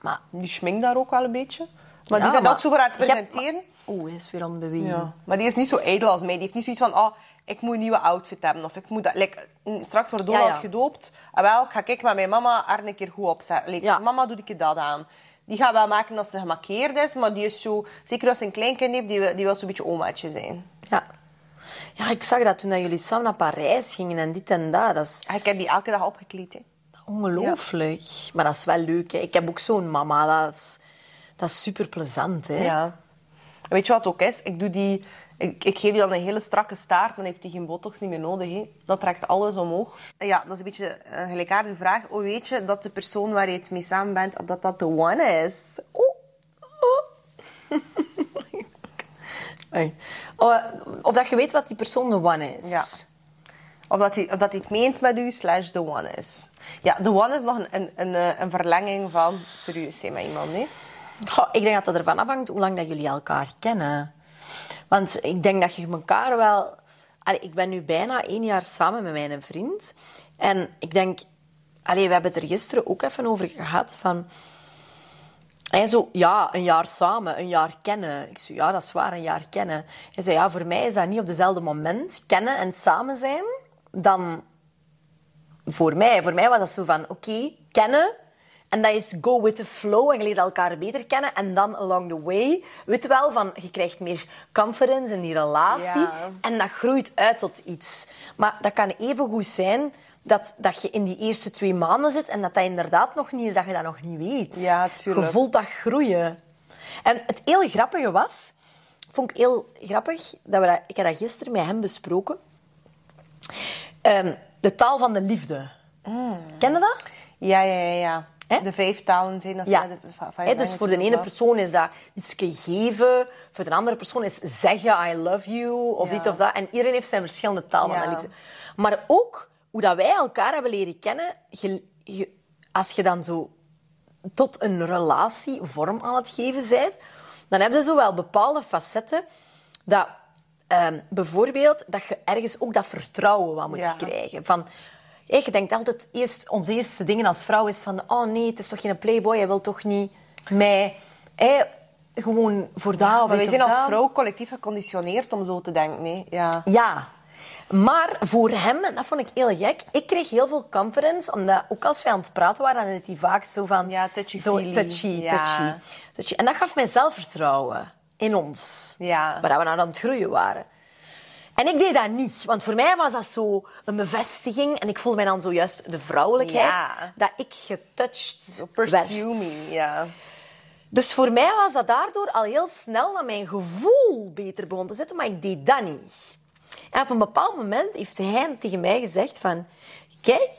Maar, Die schminkt daar ook wel een beetje. Maar die vindt maar- ook zo voor haar te Je hebt- presenteren. Oeh, hij is weer aan het bewegen. Ja. Maar die is niet zo ijdel als mij. Die heeft niet zoiets van, oh, ik moet een nieuwe outfit hebben. Of ik moet dat... Like, mm, straks wordt Donald Ja, ja. gedoopt. En wel, ik ga kijken met mijn mama haar een keer goed opzetten. Like, Ja. Mama, doe ik dat aan. Die gaat wel maken dat ze gemarkeerd is. Maar die is zo... Zeker als ze een kleinkind heeft, die, wil- die wil zo'n beetje omaatje zijn. Ja. Ja, ik zag dat toen dat jullie samen naar Parijs gingen en dit en dat. Dat is En ik heb die elke dag opgekleed. Hè. ongelooflijk. Maar dat is wel leuk, hè. Ik heb ook zo'n mama, dat is, dat is super plezant, hè. Ja. Weet je wat het ook is? Ik, doe die, ik, ik geef die dan een hele strakke staart, dan heeft die geen botox niet meer nodig. Hè. Dat trekt alles omhoog. Ja, dat is een beetje een gelijkaardige vraag. Hoe weet je dat de persoon waar je het mee samen bent, of dat dat de one is? Oeh. (laughs) Oei. Oh, Of dat je weet wat die persoon de one is. Ja. Of dat hij, of dat hij het meent met u, slash de one is. Ja, de one is nog een, een, een, eh, een verlenging van serieus zijn met iemand. Hè. Goh, ik denk dat dat ervan afhangt hoe lang dat jullie elkaar kennen. Want ik denk dat je elkaar wel... Ik ben nu bijna één jaar samen met mijn vriend. En ik denk... Allee, we hebben het er gisteren ook even over gehad van... Hij zo, ja, een jaar samen, een jaar kennen. Ik zei, ja, dat is waar, een jaar kennen. Hij zei, ja, voor mij is dat niet op dezelfde moment kennen en samen zijn dan voor mij. Voor mij was dat zo van, oké, kennen. En dat is go with the flow en je leert elkaar beter kennen. En dan along the way, weet je wel, van, je krijgt meer confidence in die relatie. Ja. En dat groeit uit tot iets. Maar dat kan even goed zijn dat, dat je in die eerste twee maanden zit en dat dat inderdaad nog niet is, dat je dat nog niet weet. Ja, tuurlijk. Je voelt dat groeien. En het heel grappige was, vond ik heel grappig, dat we dat, ik heb dat gisteren met hem besproken. Ehm, de taal van de liefde. Mm. Ken je dat? Ja, ja, ja, ja. De vijf talen zijn dat ja. De, dus voor de ene persoon is dat iets geven, voor de andere persoon is zeggen I love you of dit of dat. En iedereen heeft zijn verschillende talen van liefde. Maar ook hoe dat wij elkaar hebben leren kennen, als je dan zo tot een relatie vorm aan het geven bent, dan heb je zo wel bepaalde facetten dat ehm, bijvoorbeeld dat je ergens ook dat vertrouwen wat moet krijgen. Van, je denkt altijd eerst, onze eerste dingen als vrouw is van oh nee, het is toch geen playboy, je wilt toch niet mij... gewoon voor dat ja, of wij zijn als vrouw collectief geconditioneerd om zo te denken. Nee? Ja. ja, maar voor hem, en dat vond ik heel gek, ik kreeg heel veel confidence, omdat ook als wij aan het praten waren, dan is hij vaak zo van... Ja, touchy zo touchy, ja. touchy, En dat gaf mij zelfvertrouwen in ons, ja. waar we aan het groeien waren. En ik deed dat niet, want voor mij was dat zo een bevestiging en ik voelde mij dan zojuist de vrouwelijkheid, ja. dat ik getouched werd. ja. Dus voor mij was dat daardoor al heel snel dat mijn gevoel beter begon te zitten, maar ik deed dat niet. En op een bepaald moment heeft hij tegen mij gezegd van... Kijk,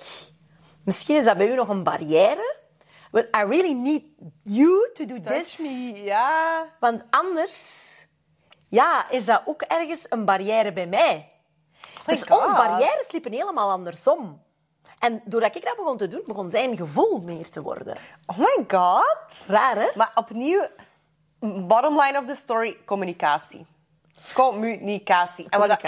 misschien is dat bij u nog een barrière. But I really need you to do Touch this. Me, ja. Want anders ja, is dat ook ergens een barrière bij mij. Oh dus onze barrières liepen helemaal andersom. En doordat ik dat begon te doen, begon zijn gevoel meer te worden. Oh my god. Raar, hè? Maar opnieuw, bottom line of the story, communicatie. Communicatie. En wat ik,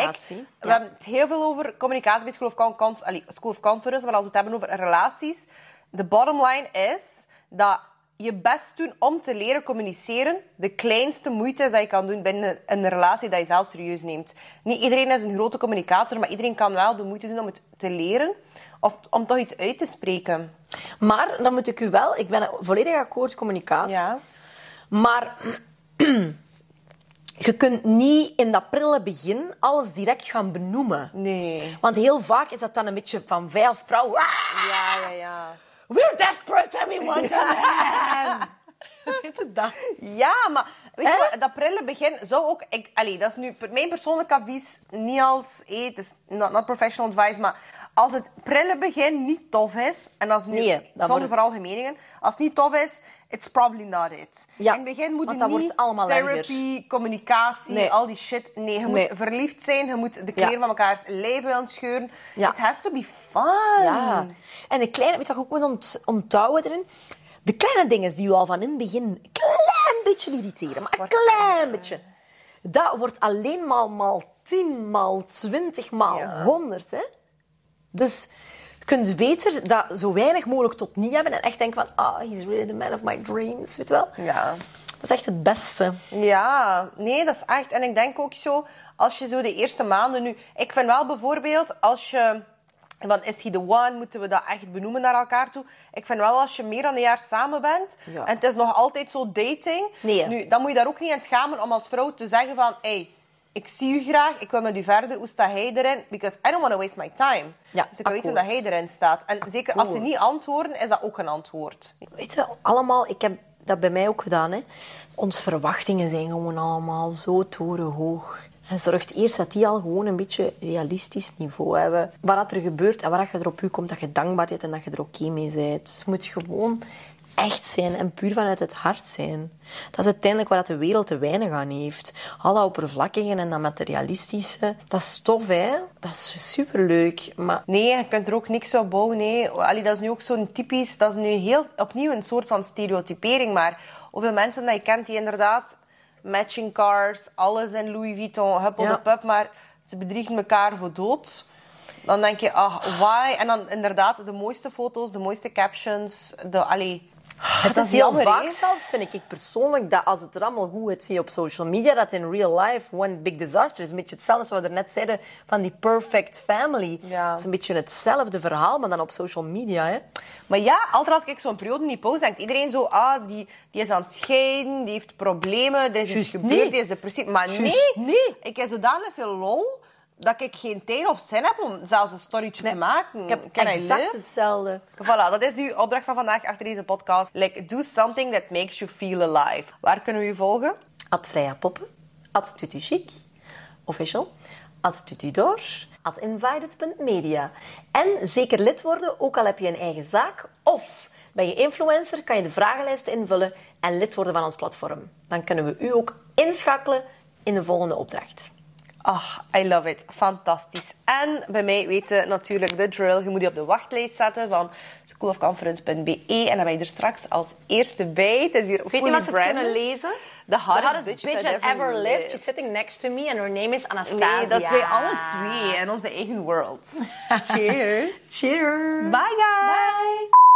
we hebben het heel veel over communicatie bij School of, Conf, School of Conference, maar als we het hebben over relaties, de bottom line is dat je best doen om te leren communiceren de kleinste moeite is dat je kan doen binnen een relatie dat je zelf serieus neemt. Niet iedereen is een grote communicator, maar iedereen kan wel de moeite doen om het te leren of om toch iets uit te spreken. Maar dan moet ik u wel, ik ben volledig akkoord communicatie. Ja. Maar (clears throat) je kunt niet in dat prille begin alles direct gaan benoemen. Nee. Want heel vaak is dat dan een beetje van wij als vrouw. Ja, ja, ja. We're desperate and we want a (laughs) man. dat? Ja, maar weet je wat, dat prille begin zou ook... Ik, allee, dat is nu mijn persoonlijk advies, niet als... Hey, het is not, not professional advice, maar als het prille begin niet tof is, en dat is nu nee, zonder veralgemeningen, als het niet tof is, it's probably not it. Ja, in het begin moet je niet therapy, communicatie, al die shit. Nee, je moet verliefd zijn, je moet de kleren van elkaars leven willen scheuren. Ja. It has to be fun. Ja. En de kleine, weet je ook moet onthouden erin? De kleine dingen die je al van in het begin een klein beetje irriteren, maar een klein beetje. Dat wordt alleen maar maal tien, maal twintig, maal honderd. Hè? Dus je kunt beter dat zo weinig mogelijk tot niet hebben en echt denken van, ah, oh, he's really the man of my dreams, weet je wel? Ja. Dat is echt het beste. Ja, nee, dat is echt. En ik denk ook zo, als je zo de eerste maanden nu... Ik vind wel bijvoorbeeld, als je... Want is hij de one? Moeten we dat echt benoemen naar elkaar toe? Ik vind wel, als je meer dan een jaar samen bent... En het is nog altijd zo dating... Nee. Nu, dan moet je daar ook niet aan schamen om als vrouw te zeggen van... Hey, ik zie u graag, ik wil met u verder. Hoe staat hij erin? Because I don't want to waste my time. Ja, dus ik wil weten hoe hij erin staat. En zeker als ze niet antwoorden, is dat ook een antwoord. Weet je, allemaal... Ik heb dat bij mij ook gedaan. Hè. Onze verwachtingen zijn gewoon allemaal zo torenhoog. En zorgt eerst dat die al gewoon een beetje realistisch niveau hebben. Wat er gebeurt en wat er op u komt, dat je dankbaar bent en dat je er oké mee bent. Je moet gewoon echt zijn en puur vanuit het hart zijn. Dat is uiteindelijk waar de wereld te weinig aan heeft. Alle oppervlakkige en dat materialistische, dat is tof, hè? Dat is superleuk, maar... Nee, je kunt er ook niks op bouwen, nee. Allee, dat is nu ook zo'n typisch... Dat is nu heel opnieuw een soort van stereotypering, maar hoeveel mensen dat je kent die inderdaad matching cars, alles in Louis Vuitton, hup op de maar ze bedriegen elkaar voor dood. Dan denk je, ah, why? En dan inderdaad de mooiste foto's, de mooiste captions, de, allee, het is heel vaak zelfs, vind ik persoonlijk, dat als het er allemaal goed uitziet op social media, dat in real life one big disaster is. Een beetje hetzelfde als we er net zeiden van die perfect family. Ja. Het is een beetje hetzelfde verhaal, maar dan op social media. Hè. Maar ja, altijd als ik zo'n periode niet post, denkt iedereen zo, ah, die, die is aan het scheiden, die heeft problemen, er is iets gebeurd, die is depressief. Maar nee, nee, ik heb zodanig veel lol dat ik geen tijd of zin heb om zelfs een storytje te maken. Ik heb exact hetzelfde. Voilà, dat is uw opdracht van vandaag achter deze podcast. Like, do something that makes you feel alive. Waar kunnen we u volgen? Ad Freya Poppen, Ad Tutu Chic, official, Ad Tutu Door, at invited.media. En zeker lid worden, ook al heb je een eigen zaak, of Ben je influencer, kan je de vragenlijsten invullen en lid worden van ons platform. Dan kunnen we u ook inschakelen in de volgende opdracht. Ach, I love it. Fantastisch. En bij mij weten natuurlijk de drill. Je moet je op de wachtlijst zetten van schoolofconference.be. En dan ben je er straks als eerste bij. Het is hier Weet je wat ze kunnen lezen? The hottest, bitch, bitch, that, ever lived. She's sitting next to me and her name is Anastasia. Nee, dat is wij alle twee in onze eigen world. (laughs) Cheers. Cheers. Bye guys. Bye.